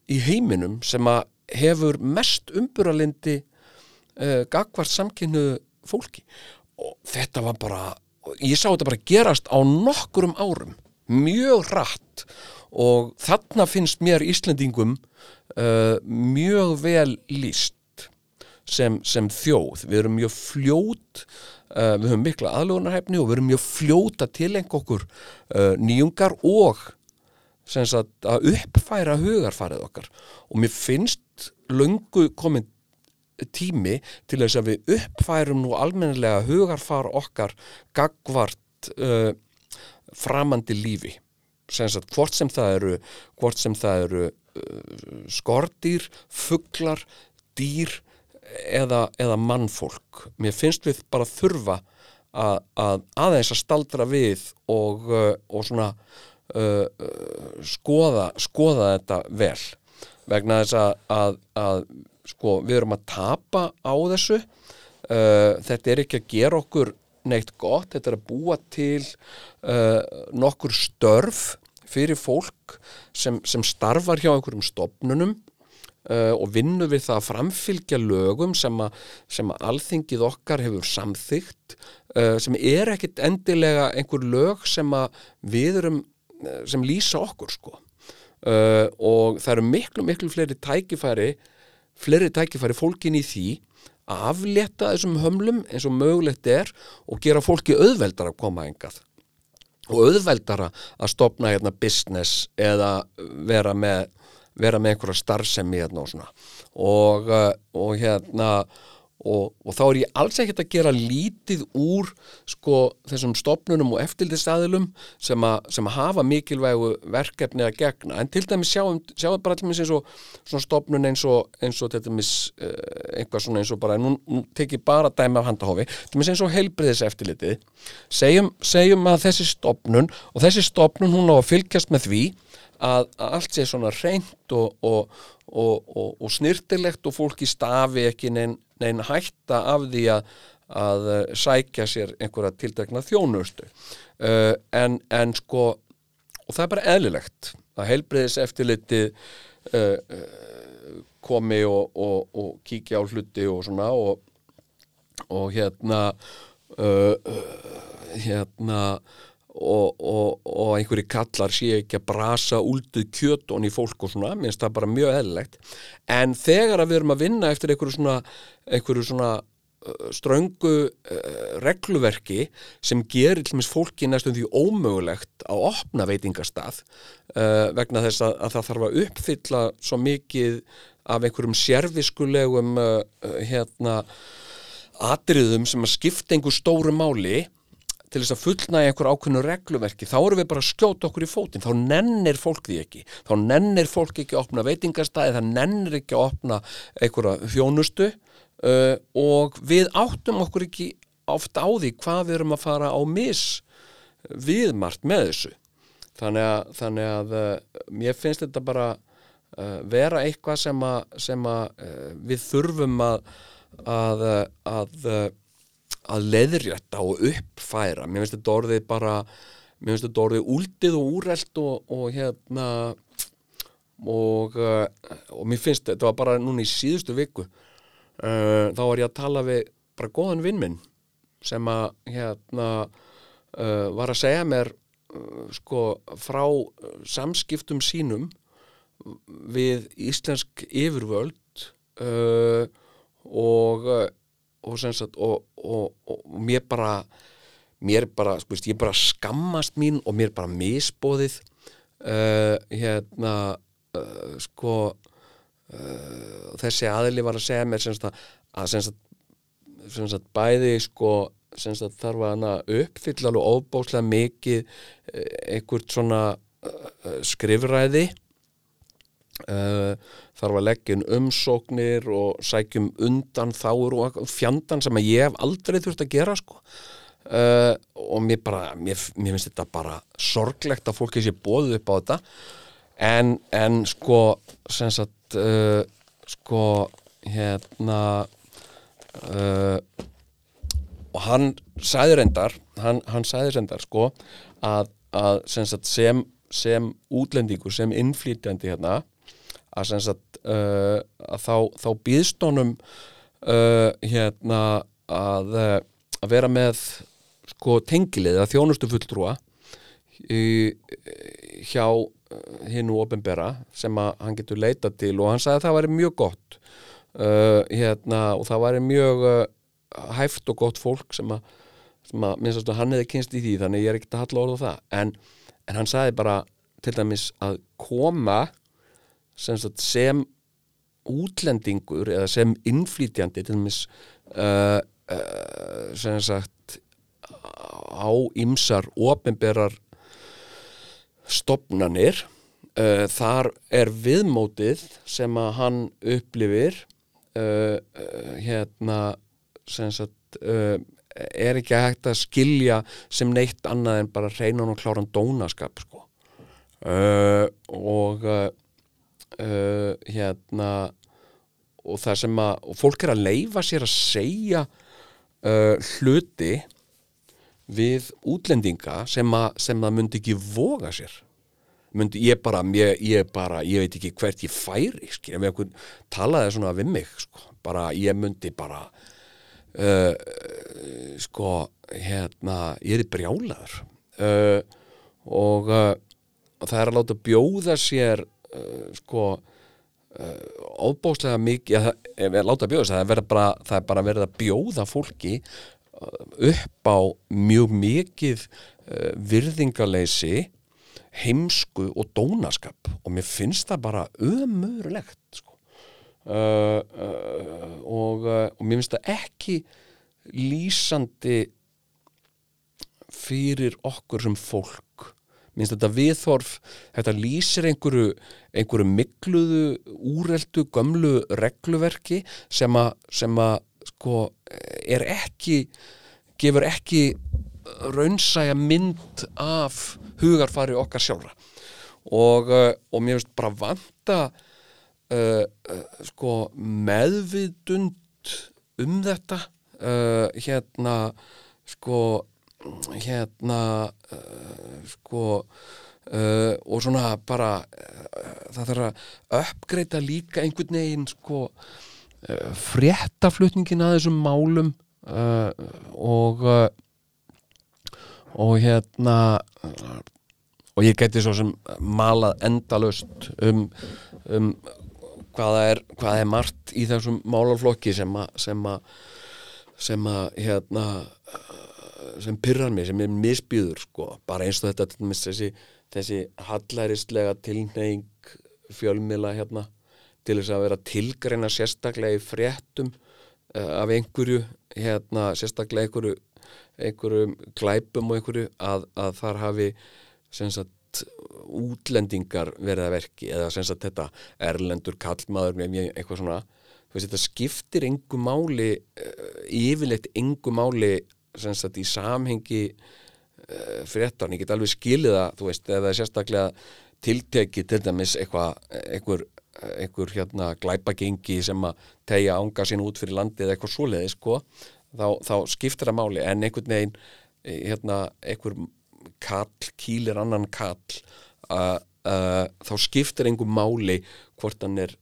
í heiminum sem að hefur mest umburalindi uh, gagvart samkynnu fólki. Og þetta var bara ég sá þetta bara gerast á nokkurum árum mjög rætt og þarna finnst mér Íslendingum uh, mjög vel líst sem, sem þjóð. Við erum mjög fljót uh, við höfum mikla aðlugunarhæfni og við erum mjög fljót að tilengja okkur uh, nýjungar og sagt, að uppfæra hugarfarið okkar. Og mér finnst löngu komin tími til þess að við uppfærum nú almennilega hugarfar okkar gagvart uh, framandi lífi. Sagt, hvort sem það eru sem það eru uh, skordýr, fuglar dýr eða, eða mannfólk. Mér finnst við bara þurfa að, að aðeins að staldra við og, uh, og svona uh, uh, skoða skoða þetta vel. Vegna þess að, að, að sko, við erum að tapa á þessu. Uh, þetta er ekki að gera okkur neitt gott, þetta er að búa til uh, nokkur störf fyrir fólk sem, sem starfar hjá einhverjum stopnunum uh, og vinnur við það að framfylgja lögum sem að, sem að alþingið okkar hefur samþygt uh, sem er ekkit endilega einhver lög sem að við erum uh, sem lýsa okkur sko. Uh, og það eru miklu miklu fleiri tækifæri fleiri tækifæri fólkin í því að aflétta þessum hömlum eins og mögulegt er og gera fólki auðveldar að koma engað og auðveldara að stopna hérna business eða vera með, vera með einhverja starfsemi hérna og svona. Og, uh, og hérna og, og þá er ég alls ekkert að gera lítið úr sko þessum stopnunum og eftirlistæðilum sem, sem að hafa mikilvægu verkefni að gegna. En til dæmis sjáum, sjáum bara dæmis eins og svona stopnun eins og, eins og til dæmis uh, einhvað svona eins og bara nú, nú tekið bara dæmi af handahofi til dæmis eins og heilbriðis eftirlitið segjum, segjum að þessi stopnun og þessi stopnun hún á að fylgjast með því að, að allt sé svona reynd og, og, og, og snirtilegt og fólki stafi ekki neinn nein hætta af því að, að sækja sér einhverja tildekna þjónustu. Uh, en, en sko og það er bara eðlilegt að heilbreyðis eftirlitið uh, uh, komi og, kíkja á hluti og svona og, hérna hérna og, og, og einhverju kallar sé ekki að brasa úlduð kjötun í fólk og svona, minnst það bara mjög eðlilegt. En þegar að við erum að vinna eftir einhverju svona, einhverju svona ströngu regluverki sem gerir til mis fólki næstum því ómögulegt að opna veitingastað vegna þess að, að það þarf að uppfylla svo mikið af einhverjum sérviskulegum uh, hérna atriðum sem að skipta einhver stóru máli til þess að fullnægja einhver ákveðnu regluverki þá erum við bara að skjóta okkur í fótinn. Þá nennir fólk því ekki. Þá nennir fólk ekki að opna veitingastæði það nennir ekki að opna einhverja þjónustu uh, og við áttum okkur ekki oft á því hvað við erum að fara á mis viðmart með þessu. Þannig að, þannig að uh, mér finnst þetta bara uh, vera eitthvað sem að, sem að uh, við þurfum að að, uh, að, uh, að leðrétta og uppfæra. Mér finnst þetta orðið bara mér finnst þetta orðið úldið og úrelt og, og hérna og, uh, og mér finnst þetta var bara núna í síðustu viku uh, þá var ég að tala við bara góðan vinn minn sem að hérna uh, var að segja mér uh, sko frá samskiptum sínum við íslensk yfirvöld og og, sagt, og, og, mér bara mér bara, sko veist, ég bara skammast mín og mér bara misbóðið uh, hérna uh, sko uh, þessi aðili var að segja mér sem sagt, að sem sagt, sem sagt bæði sko sem sagt þarf að hana uppfylla alveg óbáslega mikið eh, einhvert svona uh, skrifræði Uh, þarf að leggja inn umsóknir og sækjum undan þáur og fjandan sem ég hef aldrei þurft að gera sko. Uh, og mér bara, mér, mér finnst þetta bara sorglegt að fólki sé bóðið upp á þetta. En, en sko sem sagt uh, sko hérna og hann sæði reyndar hann, hann sæði reyndar sko að, að sem sagt sem, sem útlendingur, sem innflýtjandi hérna að sagt uh, að þá, þá býðst honum uh, hérna að, uh, að vera með sko tengilið að þjónustu fulltrúa í, hjá hinnu ofinbera sem hann getur leita til og hann sagði að það væri mjög gott uh, hérna og það væri mjög uh, hæft og gott fólk sem að, sem að minnst hann hefði kynst í því þannig ég er ekkert að halla orða það. En, en hann sagði bara til dæmis að koma sem, sem útlendingur eða sem innflýtjandi til dæmis uh, uh, sem sagt á ymsar ofinberar stopnanir uh, þar er viðmótið sem að hann upplifir uh, uh, hérna sem sagt uh, er ekki hægt að skilja sem neitt annað en bara reynan og kláran dónaskap sko. Uh, og uh, hérna og það sem að og fólk er að leifa sér að segja uh, hluti við útlendinga sem að, sem að myndi ekki voga sér. Myndi ég bara, ég, ég bara ég veit ekki hvert ég færi skil, ef einhvern talaði svona við mig sko, bara ég myndi bara uh, sko hérna, ég er brjálaður. Uh, og uh, það er að láta bjóða sér uh, sko uh, óbóðslega mikið ef ég láta bjóða sér, það er, bara, það er bara verið að bjóða fólki uh, upp á mjög mikið virðingaleysi heimsku og dónaskap og mér finnst það bara ömurlegt sko. uh, uh, og, uh, og mér finnst það ekki lýsandi fyrir okkur sem fólk minnst þetta viðþorf þetta lýsir einhverju einhverju mikluðu, úreldu gömlu regluverki sem að sem að sko er ekki gefur ekki raunsæja mynd af hugarfari okkar sjálfra. Og, uh, og mér finnst bara vanta uh, uh, sko meðvitund um þetta uh, hérna sko hérna uh, sko uh, og svona bara uh, það þarf að uppgreita líka einhvern veginn sko fréttaflutningin að þessum málum og og hérna og ég geti svo sem malað endalust um, um hvaða er, hvað er margt í þessum málarflokki sem að, sem að hérna sem pyrrar mig, sem er misbýður sko, bara eins og þetta dæmis þessi, þessi hallærislega tilneying fjölmiðla hérna til þess að vera tilgreina sérstaklega í fréttum uh, af einhverju hérna, sérstaklega einhverju einhverjum glæpum og einhverju að, að þar hafi sagt útlendingar verið að verki eða sagt þetta erlendur kallmaður með eitthvað svona. Veist þetta skiptir engu máli uh, yfirleitt engu máli sagt í samhengi uh, fréttan, ég get alveg skilið það þú veist, eða sérstaklega tilteki til dæmis eitthvað einhver, einhver hérna glæpagengi sem að tegja ánga sín út fyrir landið eða eitthvað svoleiði sko. Þá, þá skiptir það máli. En einhvern veginn eh, hérna einhver kall, kýlir annan kall að þá skiptir einhver máli hvort hann er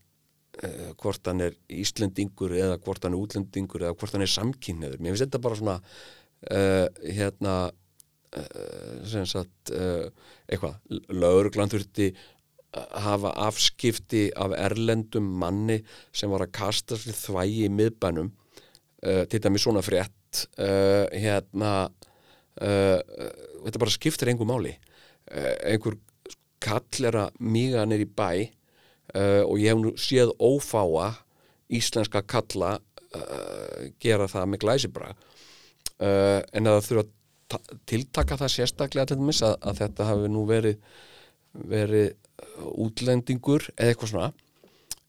uh, hvort hann er Íslendingur eða hvort hann er útlendingur eða hvort hann er samkynniður. Mér finnst þetta bara svona uh, hérna sem sagt eitthvað, lauruglan þurfti hafa afskipti af erlendum manni sem var að kasta sér þvægi í miðbænum. Uh, til dæmi svona frétt uh, hérna uh, þetta bara skiptir einhver máli. Einhver kall er að míga nýr í bæ og ég hef nú séð ófáa íslenska kalla gera það með glæsibra en að það þurfa tiltaka það sérstaklega til dæmis að, að þetta hafi nú verið verið útlendingur eða eitthvað svona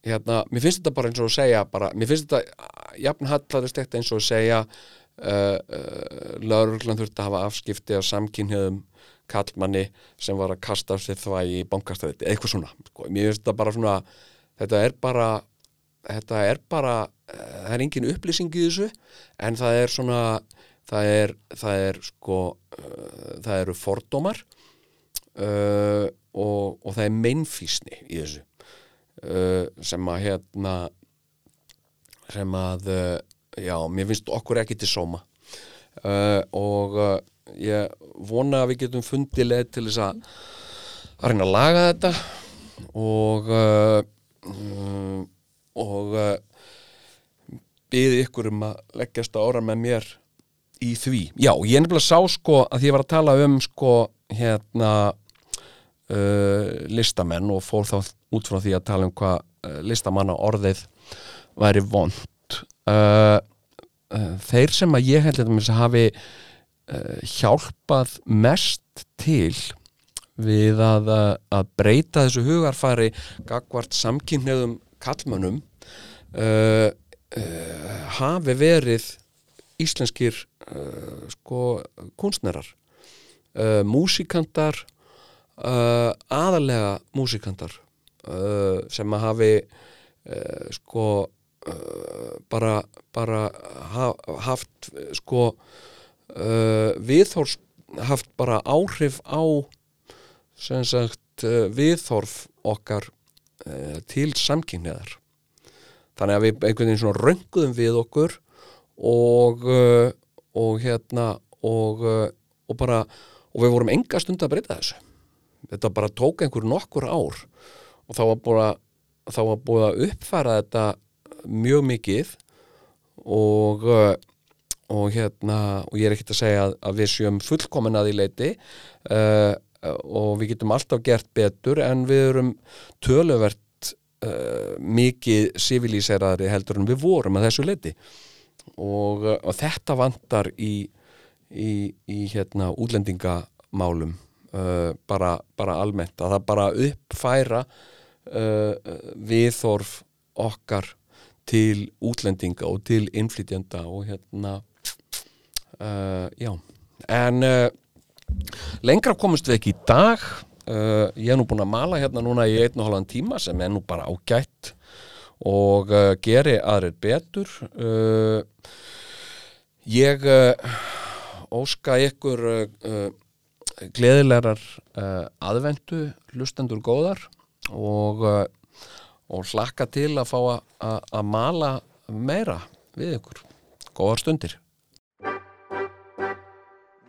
hérna, mér finnst þetta bara eins og að segja bara, mér finnst þetta jafn hallarist eitt eins og að segja uh, uh, lauruglan þurfti að hafa afskipti af samkynniðum kallmanni sem var að kasta sér þvægi í bankastrætti, eitthvað svona sko. mér finnst þetta bara svona þetta er bara þetta er bara, uh, það er engin upplýsing í þessu en það er svona það er, það er sko uh, það eru fordómar uh, og, og það er meinfísni í þessu uh, sem að hérna sem að já, mér finnst okkur ekki til sóma. Uh, og ég vona að við getum fundið leið til þess að að reyna að laga þetta og um, og byði ykkur um að leggjast ára með mér í því. Já, ég nefnilega sá sko að því ég var að tala um sko hérna uh, listamenn og fór þá út frá því að tala um hvað uh, listamanna orðið væri vond uh, uh, þeir sem að ég held að hafi uh, hjálpað mest til við að, uh, að breyta þessu hugarfari gagvart samkynniðum kallmönnum hafi verið íslenskir uh, sko kunstnerar uh, músikantar uh, aðalega músikantar sem að hafi sko bara, bara ha, haft sko viðhorf haft bara áhrif á sem sagt viðhorf okkar til samkynniðar þannig að við einhvern veginn svona rönguðum við okkur og uh, og hérna og, uh, og bara og við vorum enga stund að breyta þessu. Þetta bara tók einhver nokkur ár og þá var búið að var búið að uppfæra þetta mjög mikið og uh, og hérna og ég er ekkert að segja að, að við sjöum fullkomin að í leiti uh, og við getum alltaf gert betur en við erum töluvert uh, mikið civilíseraðri heldur en við vorum að þessu leiti og, uh, og þetta vantar í, í, í hérna útlendingamálum uh, bara, bara almennt. Að það bara uppfæra uh, viðþorf okkar til útlendinga og til innflytjanda og hérna uh, já. En lengra komumst við ekki í dag. Ég er nú búin að mala hérna núna í einn og halvan tíma sem er nú bara ágætt og uh, geri aðrir betur. Uh, ég uh, óska ykkur gleðilegar aðvendu hlustendur góðar og, og hlakka til að fá að mala meira við ykkur. Góðar stundir.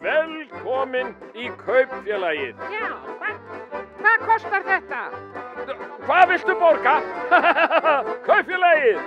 Velkomin í kaupfélagið. Já, hvað, hvað kostar þetta? Hvað viltu borga? [LAUGHS] kaupfélagið.